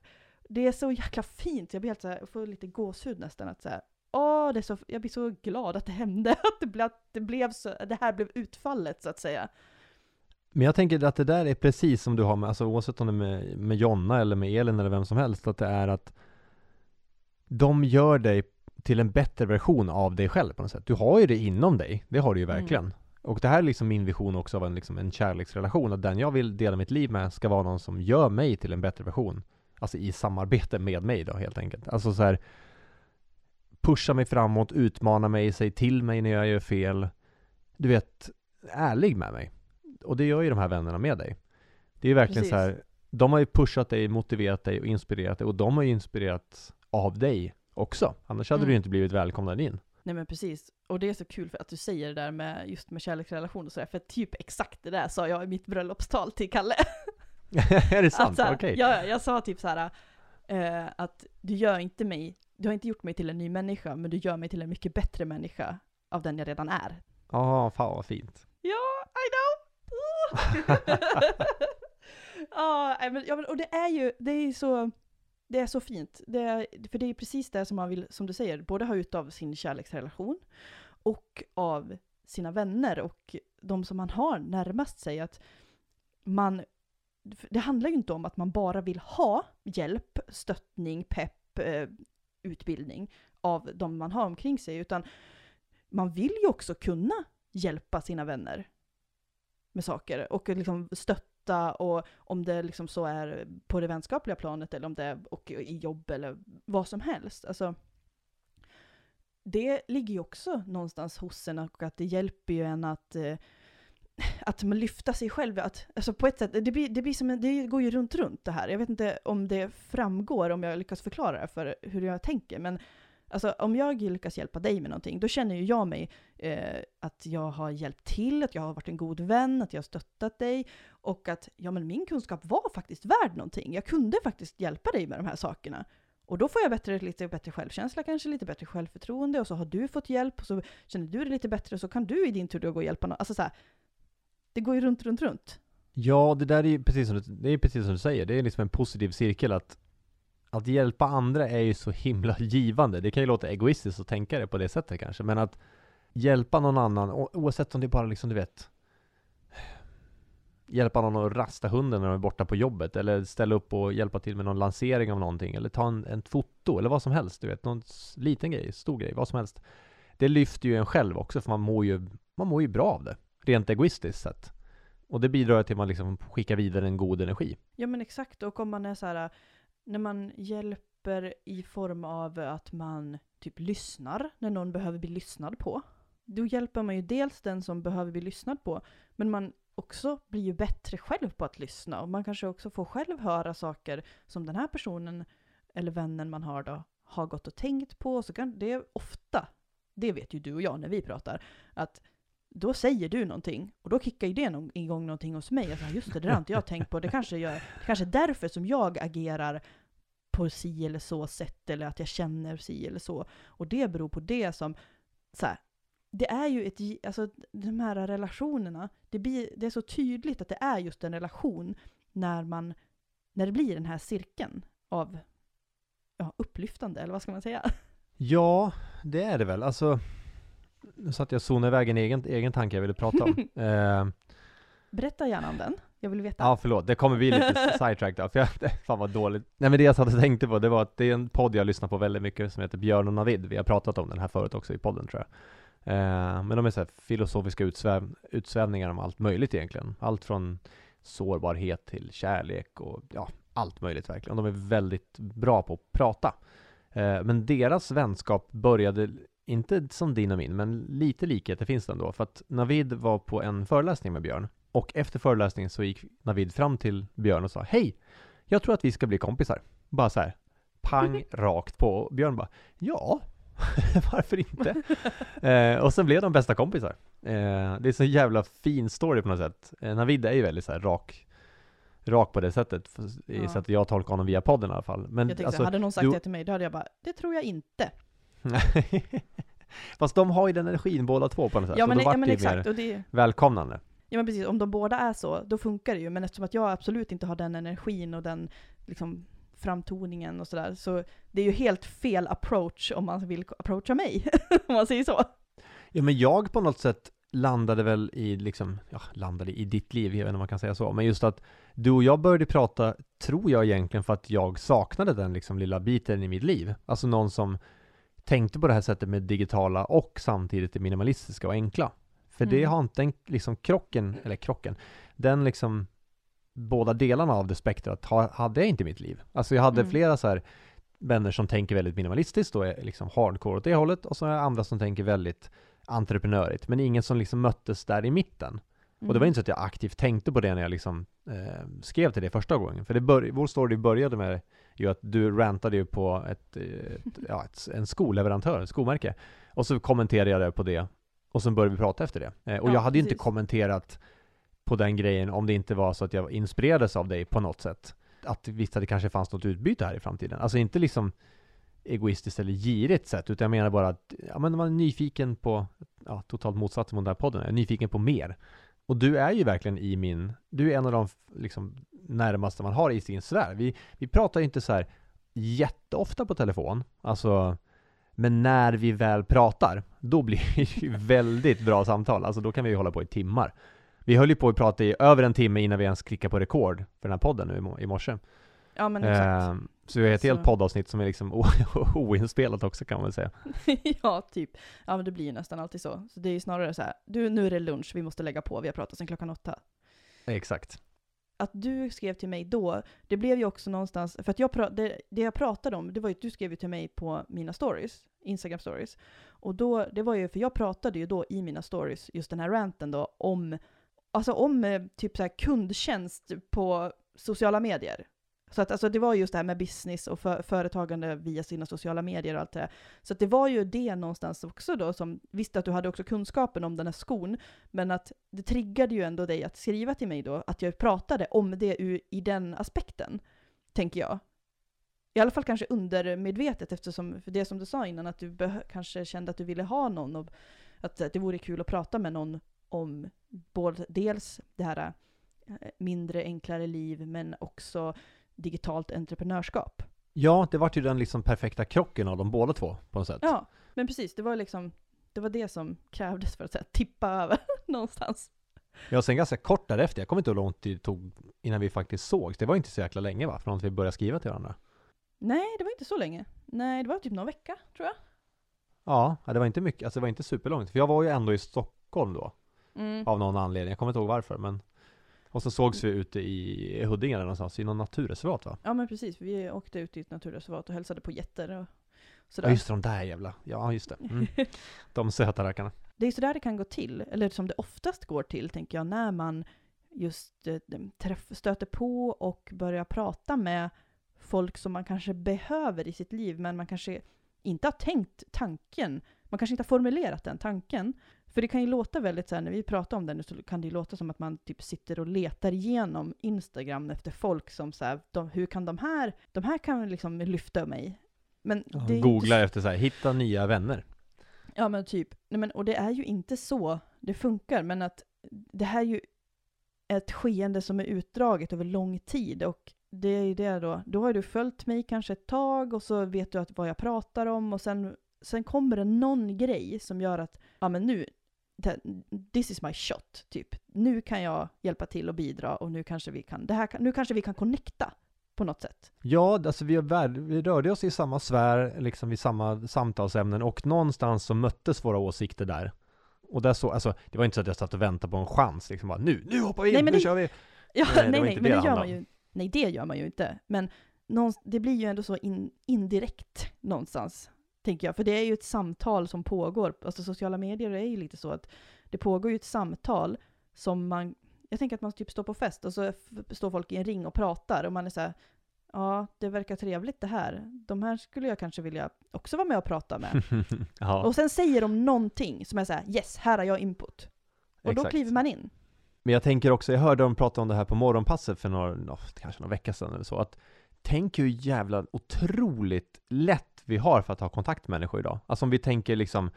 Speaker 1: det är så jäkla fint, jag blir helt såhär, jag får lite gåshud nästan att säga Åh, det är så, jag blir så glad att det hände, <laughs> att det, blev, att det blev så, det här blev utfallet så att säga.
Speaker 2: Men jag tänker att det där är precis som du har med, alltså oavsett om det är med, med Jonna eller med Elin eller vem som helst, att det är att de gör dig till en bättre version av dig själv på något sätt. Du har ju det inom dig, det har du ju mm. verkligen. Mm. Och det här är liksom min vision också av en, liksom en kärleksrelation, att den jag vill dela mitt liv med ska vara någon som gör mig till en bättre version. Alltså i samarbete med mig då helt enkelt. Alltså så här pusha mig framåt, utmana mig, säg till mig när jag gör fel. Du vet, ärlig med mig. Och det gör ju de här vännerna med dig. Det är verkligen Precis. så här, de har ju pushat dig, motiverat dig och inspirerat dig och de har ju inspirerats av dig också. Annars hade mm. du ju inte blivit välkomnad in.
Speaker 1: Nej men precis. Och det är så kul för att du säger det där med just med kärleksrelation och sådär, för typ exakt det där sa jag i mitt bröllopstal till Kalle. <laughs> <laughs>
Speaker 2: är det sant? Okej. Okay.
Speaker 1: Ja, jag sa typ så här uh, att du gör inte mig, du har inte gjort mig till en ny människa, men du gör mig till en mycket bättre människa av den jag redan är.
Speaker 2: Ja, oh, fan vad fint.
Speaker 1: Ja, I know! <laughs> ja, men, ja, och det är ju, det är så, det är så fint. Det är, för det är precis det som man vill, som du säger, både ha ut av sin kärleksrelation och av sina vänner och de som man har närmast sig. Att man, det handlar ju inte om att man bara vill ha hjälp, stöttning, pepp, eh, utbildning av de man har omkring sig, utan man vill ju också kunna hjälpa sina vänner med saker och liksom stötta och om det liksom så är på det vänskapliga planet eller om det är och i jobb eller vad som helst. Alltså, det ligger ju också någonstans hos en och att det hjälper ju en att eh, att man lyfta sig själv, att, alltså på ett sätt, det, blir, det, blir som en, det går ju runt runt det här. Jag vet inte om det framgår, om jag lyckas förklara det för hur jag tänker, men Alltså om jag lyckas hjälpa dig med någonting, då känner ju jag mig eh, att jag har hjälpt till, att jag har varit en god vän, att jag har stöttat dig och att ja, men min kunskap var faktiskt värd någonting. Jag kunde faktiskt hjälpa dig med de här sakerna. Och då får jag bättre, lite bättre självkänsla, kanske lite bättre självförtroende och så har du fått hjälp och så känner du dig lite bättre och så kan du i din tur då gå och hjälpa någon. Alltså så här, det går ju runt, runt, runt.
Speaker 2: Ja, det där är ju precis som du, det är precis som du säger. Det är liksom en positiv cirkel att att hjälpa andra är ju så himla <laughs> givande. Det kan ju låta egoistiskt att tänka det på det sättet kanske, men att hjälpa någon annan, oavsett om det är bara liksom, du vet, hjälpa någon att rasta hunden när de är borta på jobbet, eller ställa upp och hjälpa till med någon lansering av någonting, eller ta en, en foto, eller vad som helst, du vet, någon liten grej, stor grej, vad som helst. Det lyfter ju en själv också, för man mår ju, man mår ju bra av det, rent egoistiskt sett. Och det bidrar till att man liksom skickar vidare en god energi.
Speaker 1: Ja men exakt, och om man är så här när man hjälper i form av att man typ lyssnar när någon behöver bli lyssnad på. Då hjälper man ju dels den som behöver bli lyssnad på, men man också blir ju bättre själv på att lyssna och man kanske också får själv höra saker som den här personen eller vännen man har då har gått och tänkt på. Så kan det ofta, det vet ju du och jag när vi pratar, att då säger du någonting och då kickar ju det igång någonting hos mig. Jag sa, just det, det har inte jag tänkt på. Det kanske, jag, det kanske är därför som jag agerar på si eller så sätt eller att jag känner si eller så. Och det beror på det som, så här, det är ju ett, alltså de här relationerna, det, blir, det är så tydligt att det är just en relation när man, när det blir den här cirkeln av ja, upplyftande, eller vad ska man säga?
Speaker 2: Ja, det är det väl. Alltså, nu satt jag och zonade iväg en egen, egen tanke jag ville prata om. <laughs> eh,
Speaker 1: Berätta gärna om den. Jag vill veta.
Speaker 2: Ja, förlåt. Det kommer bli lite <laughs> sidetrack då, för jag, <laughs> fan vad dåligt. Nej men det jag satt och tänkte på, det var att det är en podd jag lyssnar på väldigt mycket som heter Björn och Navid. Vi har pratat om den här förut också i podden tror jag. Eh, men de är så här filosofiska utsväv, utsvävningar om allt möjligt egentligen. Allt från sårbarhet till kärlek och ja, allt möjligt verkligen. De är väldigt bra på att prata. Eh, men deras vänskap började, inte som din och min, men lite likheter finns det ändå. För att Navid var på en föreläsning med Björn. Och efter föreläsningen så gick Navid fram till Björn och sa Hej! Jag tror att vi ska bli kompisar. Bara så här, pang <laughs> rakt på. Och Björn bara Ja, <laughs> varför inte? <laughs> eh, och sen blev de bästa kompisar. Eh, det är så jävla fin story på något sätt. Eh, Navid är ju väldigt så här rak, rak på det sättet, för, i
Speaker 1: Ja.
Speaker 2: sättet jag tolkar honom via podden i alla fall. Men
Speaker 1: Jag tänkte
Speaker 2: alltså,
Speaker 1: så, hade någon sagt
Speaker 2: du-
Speaker 1: det till mig, då hade jag bara, det tror jag inte. <laughs>
Speaker 2: Fast de har ju den energin båda två på något sätt.
Speaker 1: Ja
Speaker 2: och
Speaker 1: men,
Speaker 2: då
Speaker 1: ja,
Speaker 2: vart
Speaker 1: men
Speaker 2: det
Speaker 1: exakt,
Speaker 2: mer
Speaker 1: det,
Speaker 2: välkomnande.
Speaker 1: ja men precis, om de båda är så, då funkar det ju. Men eftersom att jag absolut inte har den energin och den liksom framtoningen och sådär, så det är ju helt fel approach om man vill approacha mig, <laughs> om man säger så.
Speaker 2: Ja men jag på något sätt landade väl i liksom, ja landade i ditt liv, jag vet inte om man kan säga så, men just att du och jag började prata, tror jag egentligen för att jag saknade den liksom lilla biten i mitt liv. Alltså någon som tänkte på det här sättet med digitala och samtidigt det minimalistiska och enkla. För det
Speaker 1: Mm.
Speaker 2: har inte den liksom krocken, eller krocken, den liksom båda delarna av det spektrat ha- hade jag inte i mitt liv. Alltså jag hade
Speaker 1: Mm.
Speaker 2: flera så här vänner som tänker väldigt minimalistiskt och är liksom hardcore åt det hållet och så har jag andra som tänker väldigt entreprenörigt, men ingen som liksom möttes där i mitten. Och det var
Speaker 1: Mm.
Speaker 2: inte så att jag aktivt tänkte på det när jag liksom eh, skrev till det första gången. För det bör, vår story började med ju att du rantade ju på ett, eh, ett, ja, ett, en skoleverantör, ett skomärke. Och så kommenterade jag det på det. Och sen började vi prata efter det. Eh, och
Speaker 1: Ja,
Speaker 2: jag hade ju inte kommenterat på den grejen om det inte var så att jag inspirerades av dig på något sätt. Att visst att det kanske fanns något utbyte här i framtiden. Alltså inte liksom egoistiskt eller girigt sätt, utan jag menar bara att ja, men man är nyfiken på, ja, totalt motsatsen mot den här podden, jag är nyfiken på mer. Och du är ju verkligen i min, du är en av de liksom, närmaste man har i sin sfär. Vi, vi pratar ju inte så här jätteofta på telefon, alltså, men när vi väl pratar, då blir <laughs> det ju väldigt bra samtal. Alltså då kan vi ju hålla på i timmar. Vi höll ju på att prata i över en timme innan vi ens klickade på rekord för den här podden nu i mo- i morse.
Speaker 1: Ja men exakt.
Speaker 2: Ehm, så vi har ett helt
Speaker 1: Så-
Speaker 2: poddavsnitt som är liksom <laughs> oinspelat också kan man väl säga. <laughs>
Speaker 1: ja, typ. Ja men det blir ju nästan alltid så. Så det är ju snarare så här, du nu är det lunch, vi måste lägga på, vi har pratat sedan klockan åtta.
Speaker 2: Exakt.
Speaker 1: Att du skrev till mig då, det blev ju också någonstans, för att jag pra, det, det jag pratade om, det var ju att du skrev ju till mig på mina stories, Instagram stories. Och då, det var ju, för jag pratade ju då i mina stories, just den här ranten då, om, alltså om eh, typ så här kundtjänst på sociala medier. Så att alltså det var just det här med business och för, företagande via sina sociala medier och allt det där. Så att det var ju det någonstans också då som, visste att du hade också kunskapen om den här skon, men att det triggade ju ändå dig att skriva till mig då, att jag pratade om det ur, i den aspekten, tänker jag. I alla fall kanske undermedvetet eftersom, för det som du sa innan, att du kanske kände att du ville ha någon och att, att det vore kul att prata med någon om både, dels det här eh, mindre, enklare liv, men också digitalt entreprenörskap.
Speaker 2: Ja, det vart ju den liksom perfekta krocken av de båda två på något sätt.
Speaker 1: Ja, men precis, det var liksom, det var det som krävdes för att här, tippa över <laughs> någonstans.
Speaker 2: Ja, sen ganska kort därefter, jag kommer inte ihåg hur långt det tog innan vi faktiskt sågs. Det var inte så jäkla länge va, från att vi började skriva till varandra.
Speaker 1: Nej, det var inte så länge. Nej, det var typ någon vecka, tror jag.
Speaker 2: Ja, ja, det var inte mycket, alltså det var inte superlångt. För jag var ju ändå i Stockholm då,
Speaker 1: Mm.
Speaker 2: av någon anledning. Jag kommer inte ihåg varför, men och så sågs vi ute i Huddinge någonstans, i någon naturreservat va?
Speaker 1: Ja men precis, vi åkte ut i ett naturreservat och hälsade på getter och sådär.
Speaker 2: Ja just det, de där jävla, ja just det. Mm. <laughs> De söta rackarna.
Speaker 1: Det är sådär det kan gå till, eller som det oftast går till, tänker jag, när man just eh, träff, stöter på och börjar prata med folk som man kanske behöver i sitt liv, men man kanske inte har tänkt tanken, man kanske inte har formulerat den tanken. För det kan ju låta väldigt så här, när vi pratar om det nu så kan det ju låta som att man typ sitter och letar igenom Instagram efter folk som så här, de, hur kan de här, de här kan liksom lyfta mig. Men det ju inte
Speaker 2: efter så här, hitta nya vänner.
Speaker 1: Ja men typ, nej men och det är ju inte så det funkar, men att det här är ju ett skeende som är utdraget över lång tid och det är ju det då, då har du följt mig kanske ett tag och så vet du att vad jag pratar om och sen, sen kommer det någon grej som gör att, ja men nu, this is my shot, typ. Nu kan jag hjälpa till och bidra och nu kanske vi kan, det här kan, nu kanske vi kan connecta på något sätt.
Speaker 2: Ja, alltså vi, värld, vi rörde oss i samma sfär, liksom vid samma samtalsämnen och någonstans så möttes våra åsikter där. Och där så, alltså det var inte så att jag satt och väntade på en chans liksom bara nu, nu hoppar vi in,
Speaker 1: Nej,
Speaker 2: nu
Speaker 1: det-
Speaker 2: kör vi!
Speaker 1: Ja,
Speaker 2: Nej, det
Speaker 1: nej, nej,
Speaker 2: inte
Speaker 1: men
Speaker 2: det
Speaker 1: det
Speaker 2: det
Speaker 1: gör man ju Nej, det gör man ju inte. Men någonstans, det blir ju ändå så in, indirekt någonstans, tänker jag. För det är ju ett samtal som pågår. Alltså sociala medier är ju lite så att det pågår ju ett samtal som man, jag tänker att man typ står på fest och så står folk i en ring och pratar och man är så här, ja, det verkar trevligt det här. De här skulle jag kanske vilja också vara med och prata med. <laughs>
Speaker 2: ja,
Speaker 1: Och sen säger de någonting som är så här, yes, här har jag input. Och då
Speaker 2: exakt.
Speaker 1: kliver man in.
Speaker 2: Men jag tänker också, jag hörde dem prata om det här på morgonpasset för några, kanske några veckor sedan eller så, att tänk hur jävla otroligt lätt vi har för att ha kontakt med människor idag. Alltså om vi tänker liksom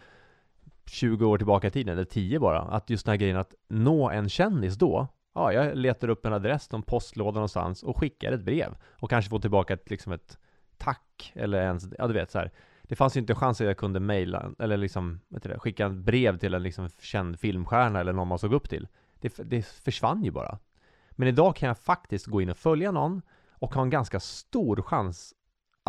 Speaker 2: 20 år tillbaka i tiden, eller 10 bara, att just den här grejen att nå en kändis då, ja, jag letar upp en adress, någon postlåda någonstans och skickar ett brev och kanske får tillbaka ett, liksom ett tack eller ens, ja du vet så här. Det fanns ju inte en chans att jag kunde mejla eller liksom, vet du det, skicka ett brev till en liksom känd filmstjärna eller någon man såg upp till. Det, det försvann ju bara. Men idag kan jag faktiskt gå in och följa någon och ha en ganska stor chans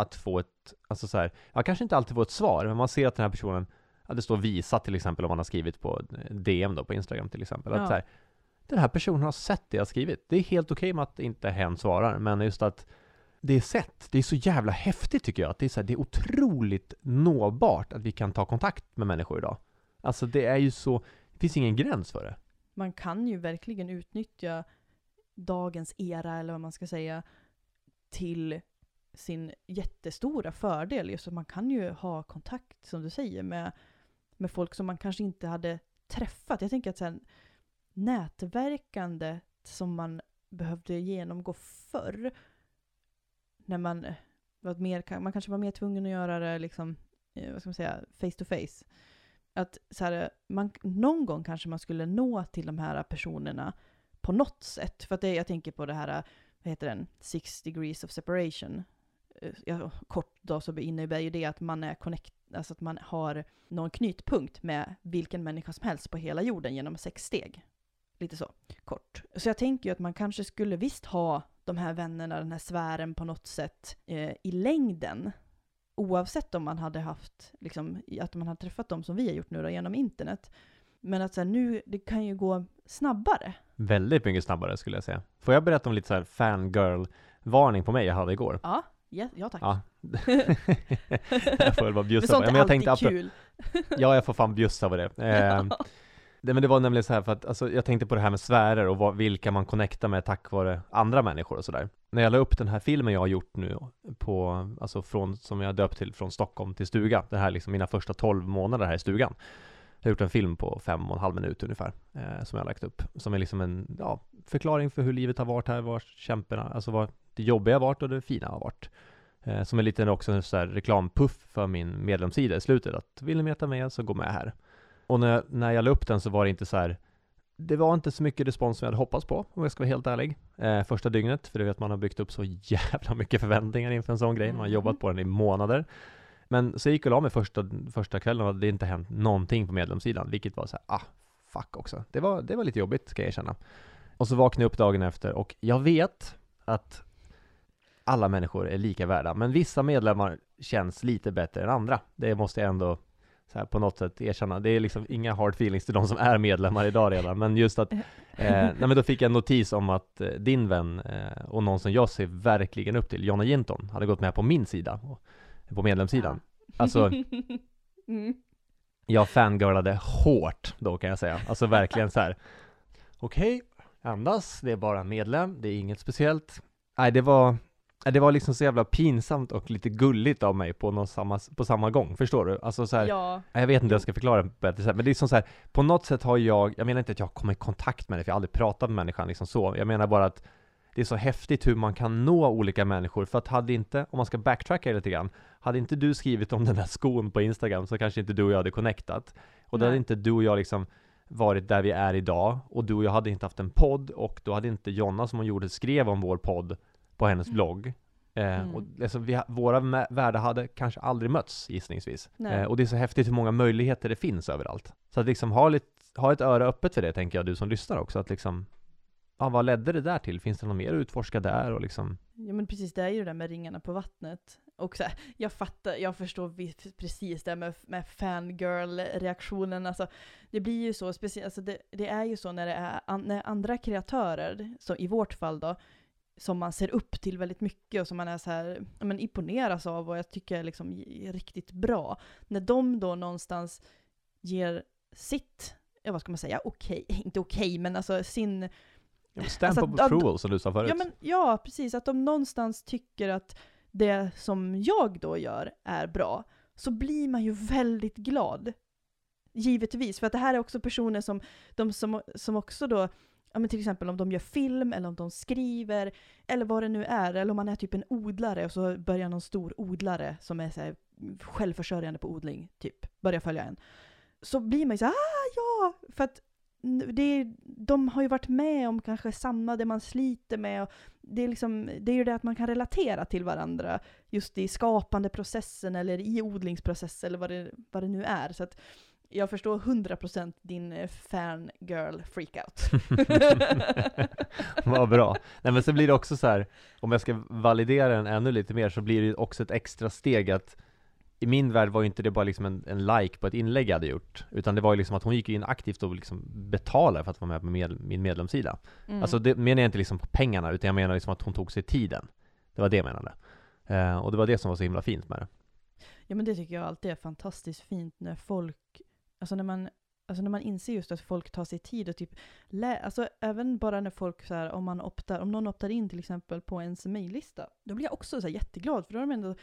Speaker 2: att få ett, alltså så här, jag kanske inte alltid får ett svar, men man ser att den här personen, ja, det står visa till exempel om man har skrivit på DM då på Instagram till exempel,
Speaker 1: Ja.
Speaker 2: att så här, den här personen har sett det jag skrivit. Det är helt okej med att inte hen svarar, men just att det är sett, det är så jävla häftigt tycker jag, att det är, så här, det är otroligt nåbart att vi kan ta kontakt med människor idag. Alltså det är ju så, det finns ingen gräns för det.
Speaker 1: Man kan ju verkligen utnyttja dagens era, eller vad man ska säga, till sin jättestora fördel. Just att man kan ju ha kontakt, som du säger, med, med folk som man kanske inte hade träffat. Jag tänker att sen nätverkandet som man behövde genomgå förr, när man var mer, man kanske var mer tvungen att göra det liksom, eh, vad ska man säga, face to face. Att så här, man, någon gång kanske man skulle nå till de här personerna på något sätt. För att det, jag tänker på det här, vad heter den, six degrees of separation. Eh, Ja, kort då så innebär ju det att man är connect, alltså att man har någon knytpunkt med vilken människa som helst på hela jorden genom sex steg. Lite så, kort. Så jag tänker ju att man kanske skulle visst ha de här vännerna, den här sfären på något sätt eh, i längden. Oavsett om man hade haft, liksom, att man hade träffat dem som vi har gjort nu då, genom internet. Men att så här, nu, det kan ju gå snabbare.
Speaker 2: Väldigt mycket snabbare skulle jag säga. Får jag berätta om lite så här fangirl-varning på mig jag hade igår?
Speaker 1: Ja, ja, ja tack.
Speaker 2: Ja. <laughs> jag får väl bara bjussa
Speaker 1: sånt
Speaker 2: på
Speaker 1: är
Speaker 2: det. Men jag
Speaker 1: alltid
Speaker 2: tänkte
Speaker 1: kul.
Speaker 2: Ja, jag får fan bjussa på det. <laughs> Eh, det. Men det var nämligen så här för att, alltså, jag tänkte på det här med sfärer och vad, vilka man connectar med tack vare andra människor och sådär. När jag la upp den här filmen jag har gjort nu på, alltså från, som jag döpt till Från Stockholm till stuga. Det här liksom mina första 12 månader här i stugan. Jag har gjort en film på fem och en halv minut ungefär, eh, som jag har lagt upp. Som är liksom en, ja, förklaring för hur livet har varit här, var kämporna, alltså vad det jobbiga har varit och det fina har varit. Eh, som är lite också en så här reklampuff för min medlemssida i slutet, att vill ni veta mer så gå med här. Och när, när jag la upp den så var det inte så här det var inte så mycket respons som jag hade hoppats på, om jag ska vara helt ärlig. Eh, första dygnet, för du vet man har byggt upp så <laughs> jävla mycket förväntningar inför en sån grej. Man har jobbat på den i månader. Men så jag gick och la mig första, första kvällen och det hade inte hänt någonting på medlemssidan, vilket var så här, ah, fuck också. Det var, det var lite jobbigt, ska jag erkänna. Och så vaknade jag upp dagen efter och jag vet att alla människor är lika värda, men vissa medlemmar känns lite bättre än andra. Det måste jag ändå här, på något sätt erkänna. Det är liksom inga hard feelings till de som är medlemmar idag redan, men just att, eh, <laughs> nej men då fick jag en notis om att eh, din vän eh, och någon som jag ser verkligen upp till, Jonna Jinton, hade gått med på min sida, och- på medlemssidan. Alltså, <laughs>
Speaker 1: mm.
Speaker 2: jag fangirlade hårt då kan jag säga. Alltså verkligen så här. Okej, andas, det är bara medlem, det är inget speciellt. Nej, det var, det var liksom så jävla pinsamt och lite gulligt av mig på, någon samma, på samma gång, förstår du? Alltså så här,
Speaker 1: Ja,
Speaker 2: jag vet inte hur jag ska förklara det bättre men det är som så här, på något sätt har jag, jag menar inte att jag kommer i kontakt med det, för jag har aldrig pratat med människan liksom så. Jag menar bara att det är så häftigt hur man kan nå olika människor, för att hade inte, om man ska backtracka lite grann, hade inte du skrivit om den där skon på Instagram så kanske inte du och jag hade connectat. Och då hade inte du och jag liksom varit där vi är idag, och du och jag hade inte haft en podd, och då hade inte Jonna som hon gjorde skrev om vår podd på hennes
Speaker 1: Mm.
Speaker 2: blogg. Eh,
Speaker 1: Mm.
Speaker 2: och alltså, vi, våra världar hade kanske aldrig mötts gissningsvis. Eh, och det är så häftigt hur många möjligheter det finns överallt. Så att liksom ha, lite, ha ett öra öppet för det tänker jag, du som lyssnar också. Att liksom, ja, vad ledde det där till? Finns det något mer att utforska där? Och liksom,
Speaker 1: Ja men precis, det är ju det där med ringarna på vattnet. Och så här, jag fattar, jag förstår precis det med, med fangirl-reaktionen. Alltså, det blir ju så, speciellt, alltså det, det är ju så när det är an, när andra kreatörer, som i vårt fall då, som man ser upp till väldigt mycket och som man är så här, men imponeras av och jag tycker är liksom är riktigt bra. När de då någonstans ger sitt, ja vad ska man säga, okej, inte okej, men alltså sin...
Speaker 2: Stamp
Speaker 1: Alltså,
Speaker 2: of approval som du sa förut.
Speaker 1: Ja, men, ja, precis. Att de någonstans tycker att det som jag då gör är bra, så blir man ju väldigt glad. Givetvis, för att det här är också personer som, de som, som också då, ja men till exempel om de gör film, eller om de skriver, eller vad det nu är, eller om man är typ en odlare och så börjar någon stor odlare som är så här, självförsörjande på odling, typ, börja följa en. Så blir man ju så här, ah ja! För att det, är- de har ju varit med om kanske samma, det man sliter med. Och det, är liksom, det är ju det att man kan relatera till varandra just i skapandeprocessen eller i odlingsprocessen eller vad det, vad det nu är. Så att jag förstår 100% din eh, fangirl freakout. <laughs>
Speaker 2: Vad bra. Nej men så blir det också så här, om jag ska validera den ännu lite mer så blir det också ett extra steg att i min värld var ju inte det bara liksom en, en like på ett inlägg jag hade gjort, utan det var ju liksom att hon gick in aktivt och liksom betalade för att vara med på med, min medlemssida.
Speaker 1: Mm.
Speaker 2: Alltså det menar jag inte liksom på pengarna, utan jag menar liksom att hon tog sig tiden. Det var det jag menade. Eh, och det var det som var så himla fint med det.
Speaker 1: Ja men det tycker jag alltid är fantastiskt fint när folk, alltså när man, alltså när man inser just att folk tar sig tid och typ, lä- alltså även bara när folk så här, om man optar, om någon optar in till exempel på ens mejllista, då blir jag också så jätteglad för då har de ändå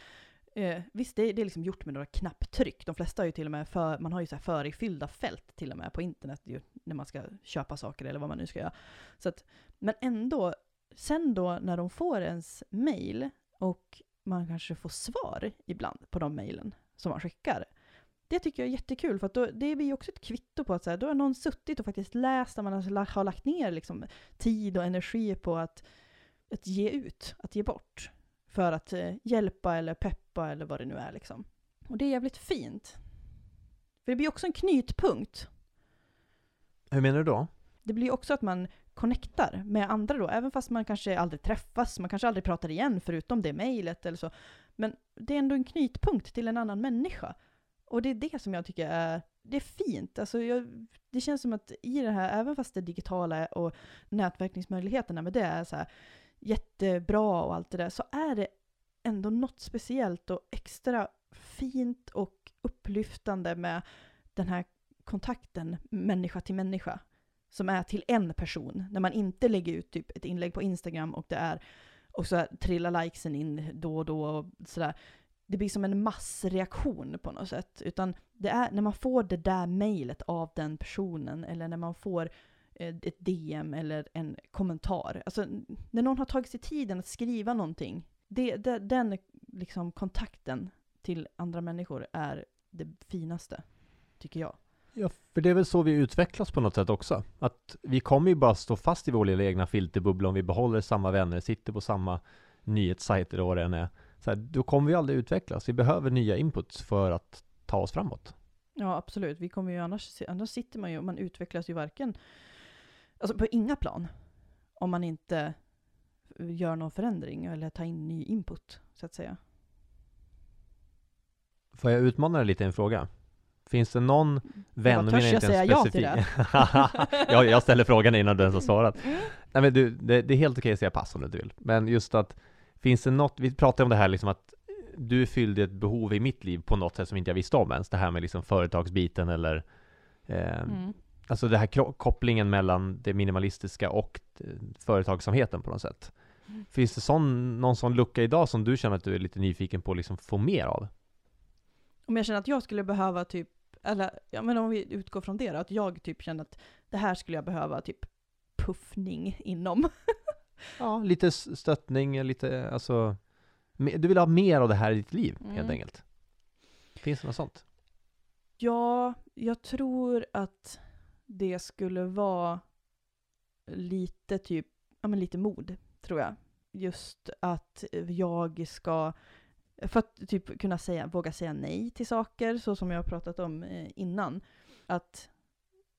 Speaker 1: Eh, visst, det, det är liksom gjort med några knapptryck. De flesta har ju till och med för, man har ju så här förifyllda fält till och med på internet ju, när man ska köpa saker eller vad man nu ska göra. Så att, men ändå, sen då när de får ens mail och man kanske får svar ibland på de mejlen som man skickar. Det tycker jag är jättekul, för att då, det blir ju också ett kvitto på att så här, då har någon suttit och faktiskt läst, och man har, har lagt ner liksom, tid och energi på att, att ge ut, att ge bort. För att eh, hjälpa eller peppa eller vad det nu är liksom. Och det är jävligt fint. För det blir också en knytpunkt.
Speaker 2: Hur menar du då?
Speaker 1: Det blir också att man connectar med andra då, även fast man kanske aldrig träffas, man kanske aldrig pratar igen förutom det mejlet eller så. Men det är ändå en knytpunkt till en annan människa. Och det är det som jag tycker är, det är fint. Alltså jag, det känns som att i det här, även fast det digitala och nätverkningsmöjligheterna med det är så här jättebra och allt det där, så är det ändå något speciellt och extra fint och upplyftande med den här kontakten människa till människa som är till en person. När man inte lägger ut typ ett inlägg på Instagram och det är och så trillar likesen in då och då och sådär. Det blir som en massreaktion på något sätt. Utan det är när man får det där mejlet av den personen eller när man får ett DM eller en kommentar. Alltså när någon har tagit sig tiden att skriva någonting. Det, det, den liksom kontakten till andra människor är det finaste, tycker jag.
Speaker 2: Ja, för det är väl så vi utvecklas på något sätt också. Att vi kommer ju bara stå fast i vår lilla egna filterbubbla om vi behåller samma vänner, sitter på samma nyhetssajter och vad det än är. Så här, då kommer vi aldrig utvecklas. Vi behöver nya inputs för att ta oss framåt.
Speaker 1: Ja, absolut. Vi kommer ju annars, annars sitter man ju, man utvecklas ju varken, alltså på inga plan, om man inte gör någon förändring eller tar in ny input, så att säga.
Speaker 2: Får jag utmana dig lite i en fråga? Finns det någon vän,
Speaker 1: bara,
Speaker 2: nu menar jag
Speaker 1: jag
Speaker 2: inte en
Speaker 1: ja till
Speaker 2: specifik... <laughs> ja, jag ställer frågan innan du ens har svarat. Nej men du, det, det är helt okej att säga pass om du inte vill. Men just att, finns det något, vi pratade om det här liksom att du fyllde ett behov i mitt liv på något sätt som inte jag visste om ens. Det här med liksom företagsbiten eller eh,
Speaker 1: Mm.
Speaker 2: Alltså det här kopplingen mellan det minimalistiska och eh, företagsamheten på något sätt.
Speaker 1: Mm.
Speaker 2: Finns det sån, någon sån lucka idag som du känner att du är lite nyfiken på att liksom få mer av?
Speaker 1: Om jag känner att jag skulle behöva typ, eller ja, men om vi utgår från det då, att jag typ känner att det här skulle jag behöva typ puffning inom. <laughs>
Speaker 2: Ja, lite stöttning, lite alltså Du vill ha mer av det här i ditt liv helt
Speaker 1: Mm.
Speaker 2: enkelt. Finns det något sånt?
Speaker 1: Ja, jag tror att det skulle vara lite typ, ja men lite mod, tror jag. Just att jag ska, för att typ kunna säga, våga säga nej till saker, så som jag har pratat om eh, innan. Att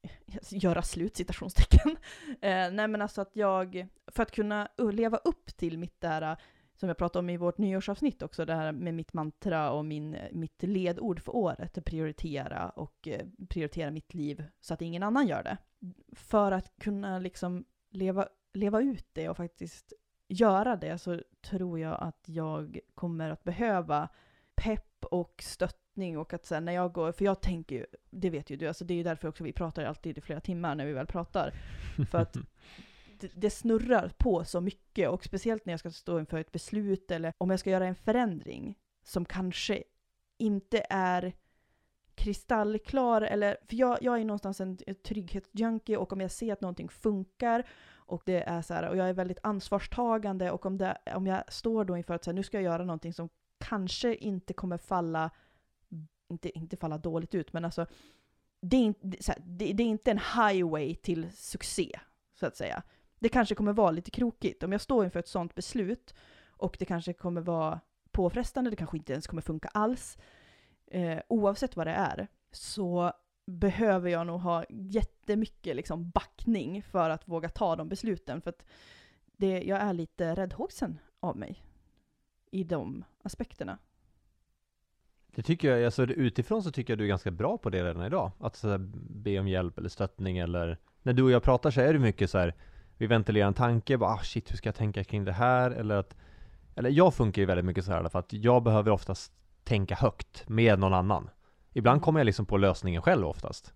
Speaker 1: <laughs> göra slut, citationstecken. <laughs> Eh, nej men alltså att jag, för att kunna eh, leva upp till mitt där, som jag pratade om i vårt nyårsavsnitt också, det här med mitt mantra och min, mitt ledord för året, att prioritera och eh, prioritera mitt liv så att ingen annan gör det. För att kunna liksom leva, leva ut det och faktiskt göra det så tror jag att jag kommer att behöva pepp och stöttning och att sen när jag går, för jag tänker ju, det vet ju du, alltså det är ju därför också vi pratar alltid i flera timmar när vi väl pratar. För att <laughs> det, det snurrar på så mycket och speciellt när jag ska stå inför ett beslut eller om jag ska göra en förändring som kanske inte är kristallklar eller, för jag, jag är någonstans en trygghetsjunkie och om jag ser att någonting funkar och det är så här, och jag är väldigt ansvarstagande och om, det, om jag står då inför att så här, nu ska jag göra någonting som kanske inte kommer falla, inte, inte falla dåligt ut, men alltså det är, inte, här, det, det är inte en highway till succé, så att säga. Det kanske kommer vara lite krokigt. Om jag står inför ett sånt beslut och det kanske kommer vara påfrestande, det kanske inte ens kommer funka alls, eh, oavsett vad det är, så behöver jag nog ha jättemycket liksom backning för att våga ta de besluten. För att det, jag är lite räddhågsen av mig i de aspekterna.
Speaker 2: Det tycker jag, alltså utifrån så tycker jag du är ganska bra på det redan idag. Att så här, be om hjälp eller stöttning eller När du och jag pratar så är det mycket så här, vi ventilerar en tanke, bara ah, shit hur ska jag tänka kring det här? Eller att Eller jag funkar ju väldigt mycket så här för att jag behöver oftast tänka högt med någon annan. Ibland mm. kommer jag liksom på lösningen själv oftast.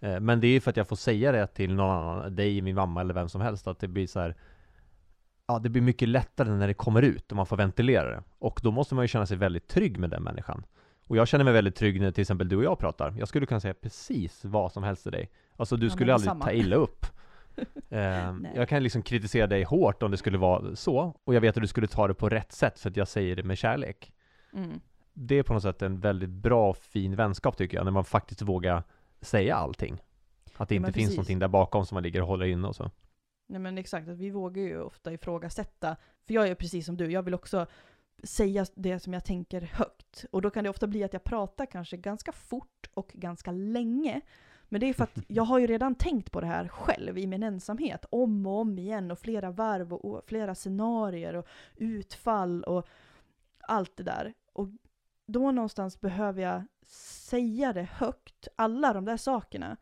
Speaker 2: Eh, men det är ju för att jag får säga det till någon annan, dig, min mamma eller vem som helst, att det blir så här, Ja, det blir mycket lättare när det kommer ut och man får ventilera det. Och då måste man ju känna sig väldigt trygg med den människan. Och jag känner mig väldigt trygg när till exempel du och jag pratar. Jag skulle kunna säga precis vad som helst till dig. Alltså du ja, skulle aldrig samma. ta illa upp. <laughs> eh, jag kan liksom kritisera dig hårt om det skulle vara så. Och jag vet att du skulle ta det på rätt sätt för att jag säger det med kärlek. Mm det är på något sätt en väldigt bra, fin vänskap tycker jag, när man faktiskt vågar säga allting. Att det ja, inte finns någonting där bakom som man ligger och håller inne och så.
Speaker 1: Nej men exakt, att vi vågar ju ofta ifrågasätta. För jag är precis som du, jag vill också säga det som jag tänker högt. Och då kan det ofta bli att jag pratar kanske ganska fort och ganska länge. Men det är för att jag har ju redan tänkt på det här själv i min ensamhet, om och om igen, och flera varv och, och flera scenarier och utfall och allt det där. Och då någonstans behöver jag säga det högt, alla de där sakerna.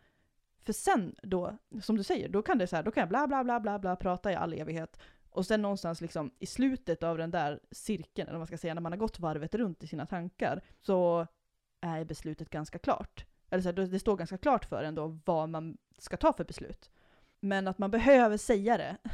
Speaker 1: För sen då, som du säger, då kan det så här, då kan jag bla bla bla bla bla prata i all evighet. Och sen någonstans liksom i slutet av den där cirkeln, eller vad man ska säga, när man har gått varvet runt i sina tankar, så är beslutet ganska klart. Eller så här, det står ganska klart för en då vad man ska ta för beslut. Men att man behöver säga det. <laughs>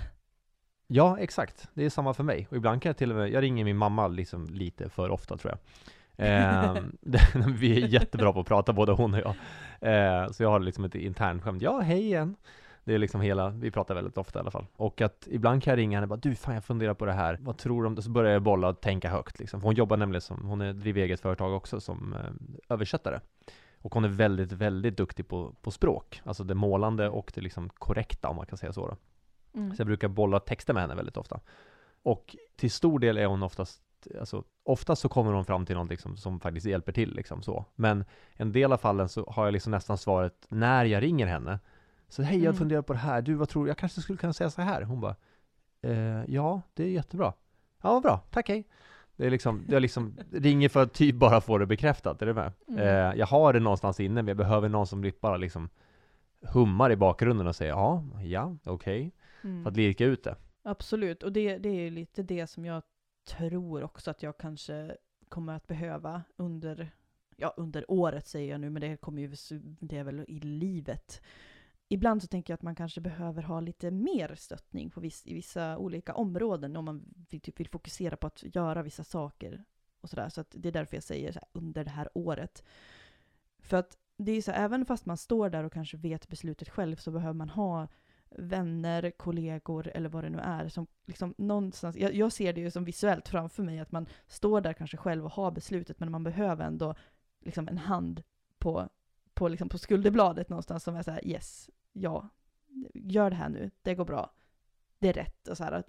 Speaker 2: Ja, exakt. Det är samma för mig. Och ibland kan jag till och med, jag ringer min mamma liksom lite för ofta tror jag. <laughs> <laughs> Eh, vi är jättebra på att prata, både hon och jag. Eh, så jag har liksom ett internt skämt. Ja, hej igen. Det är liksom hela, vi pratar väldigt ofta i alla fall. Och att ibland kan jag ringa henne och bara du fan jag funderar på det här, vad tror du om det? Så börjar jag bolla och tänka högt liksom. För hon jobbar nämligen som, hon är, driver eget företag också som eh, översättare. Och hon är väldigt, väldigt duktig på, på språk. Alltså det målande och det liksom korrekta om man kan säga så då. Mm. Så jag brukar bolla texter med henne väldigt ofta. Och till stor del är hon oftast alltså, oftast så kommer de fram till någonting som, som faktiskt hjälper till liksom så. Men en del av fallen så har jag liksom nästan svaret när jag ringer henne. Så hej, jag mm. funderar på det här. Du, vad tror du? Jag kanske skulle kunna säga så här. Hon bara, eh, ja, det är jättebra. Ja, vad bra. Tack, hej. Det är liksom, jag liksom ringer för att typ bara få det bekräftat, är du med? Mm. Eh, jag har det någonstans inne, men jag behöver någon som bara liksom hummar i bakgrunden och säger ja, ja, okej. Okay. Mm. För att lirka ut det.
Speaker 1: Absolut, och det, det är lite det som jag tror också att jag kanske kommer att behöva under, ja under året säger jag nu, men det kommer ju, det är väl i livet. Ibland så tänker jag att man kanske behöver ha lite mer stöttning på viss, i vissa olika områden om man vill, typ vill fokusera på att göra vissa saker och sådär. Så att det är därför jag säger så här, under det här året. För att det är så här, även fast man står där och kanske vet beslutet själv så behöver man ha vänner, kollegor eller vad det nu är. Som liksom någonstans, jag, jag, ser det ju som visuellt framför mig, att man står där kanske själv och har beslutet, men man behöver ändå liksom en hand på, på, liksom på skulderbladet någonstans som är såhär yes, ja, gör det här nu, det går bra, det är rätt och så här.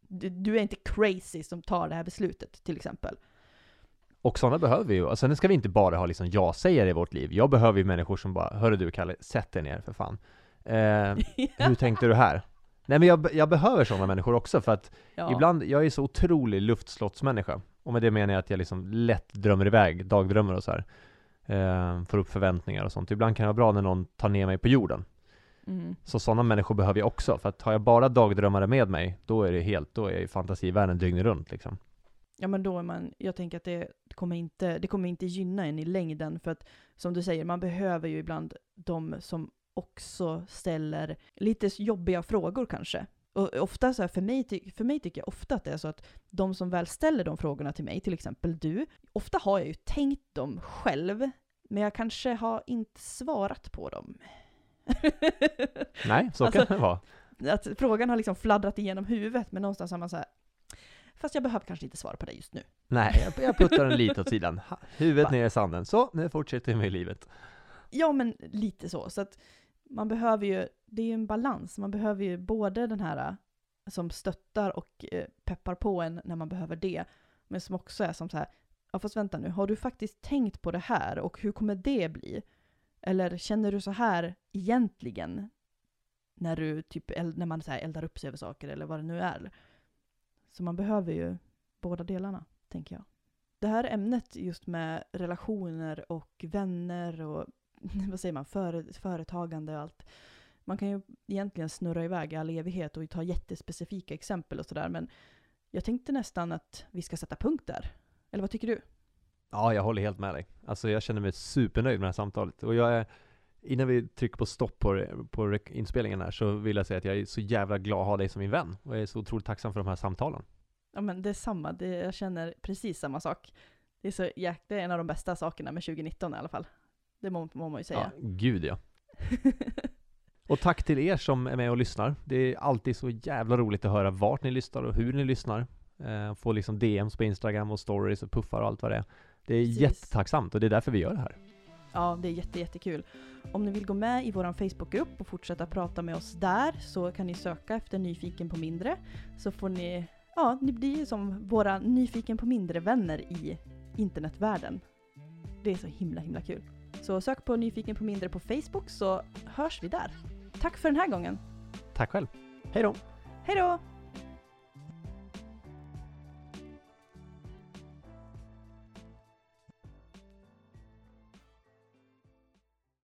Speaker 1: Du, du är inte crazy som tar det här beslutet till exempel.
Speaker 2: Och sådana behöver vi ju. Sen ska vi inte bara ha liksom ja-sägare i vårt liv. Jag behöver ju människor som bara, hörru du Kalle, sätt dig ner för fan. Eh, <laughs> hur tänkte du här? Nej men jag, jag behöver sådana människor också för att ja. ibland, jag är så otrolig luftslottsmänniska. Och med det menar jag att jag liksom lätt drömmer iväg, dagdrömmar och så här. Eh, får upp förväntningar och sånt. Ibland kan det vara bra när någon tar ner mig på jorden.
Speaker 1: Mm.
Speaker 2: Så sådana människor behöver jag också, för att har jag bara dagdrömmare med mig, då är det helt, då är jag i fantasivärlden dygnet runt liksom.
Speaker 1: Ja men då är man, jag tänker att det kommer inte, det kommer inte gynna en i längden för att som du säger, man behöver ju ibland de som också ställer lite jobbiga frågor kanske. Och ofta så här, för mig, för mig tycker jag ofta att det är så att de som väl ställer de frågorna till mig, till exempel du, ofta har jag ju tänkt dem själv, men jag kanske har inte svarat på dem.
Speaker 2: Nej, så
Speaker 1: Alltså-
Speaker 2: kan det vara.
Speaker 1: att frågan har liksom fladdrat igenom huvudet, men någonstans har man så här, fast jag behöver kanske inte svara på det just nu.
Speaker 2: Nej, jag, jag puttar den lite åt sidan. Huvudet
Speaker 1: Va?
Speaker 2: ner i sanden. Så, nu fortsätter vi med livet.
Speaker 1: Ja, men lite så. Så att man behöver ju, det är ju en balans. Man behöver ju både den här eh, som stöttar och eh, peppar på en när man behöver det, men som också är som så här, ja fast vänta nu, har du faktiskt tänkt på det här och hur kommer det bli? Eller känner du så här egentligen? När du typ, eld, när man så här eldar upp sig över saker eller vad det nu är. Så man behöver ju båda delarna, tänker jag. Det här ämnet just med relationer och vänner och <laughs> vad säger man, före, företagande och allt. Man kan ju egentligen snurra iväg i all evighet och ta jättespecifika exempel och sådär, men jag tänkte nästan att vi ska sätta punkt där. Eller vad tycker du?
Speaker 2: Ja, jag håller helt med dig. Alltså jag känner mig supernöjd med det här samtalet. Och jag är, innan vi trycker på stopp på, på inspelningen här, så vill jag säga att jag är så jävla glad att ha dig som min vän. Och jag är så otroligt tacksam för de här samtalen.
Speaker 1: Ja men det är samma, det, jag känner precis samma sak. Det är, så, jäk- det är en av de bästa sakerna med 2019 i alla fall. Det må, må man ju säga.
Speaker 2: Ja, gud ja. <laughs> Och tack till er som är med och lyssnar. Det är alltid så jävla roligt att höra vart ni lyssnar och hur ni lyssnar. Eh, få liksom DMs på Instagram och stories och puffar och allt vad det är. Det är
Speaker 1: Precis. jättetacksamt
Speaker 2: och det är därför vi gör det här.
Speaker 1: Ja, det är jätte, jättekul. Om ni vill gå med i vår Facebookgrupp och fortsätta prata med oss där så kan ni söka efter Nyfiken på mindre. Så får ni, ja, ni blir som våra Nyfiken på mindre-vänner i internetvärlden. Det är så himla, himla kul. Så sök på Nyfiken på mindre på Facebook så hörs vi där. Tack för den här gången.
Speaker 2: Tack själv. Hej då!
Speaker 1: Hej då!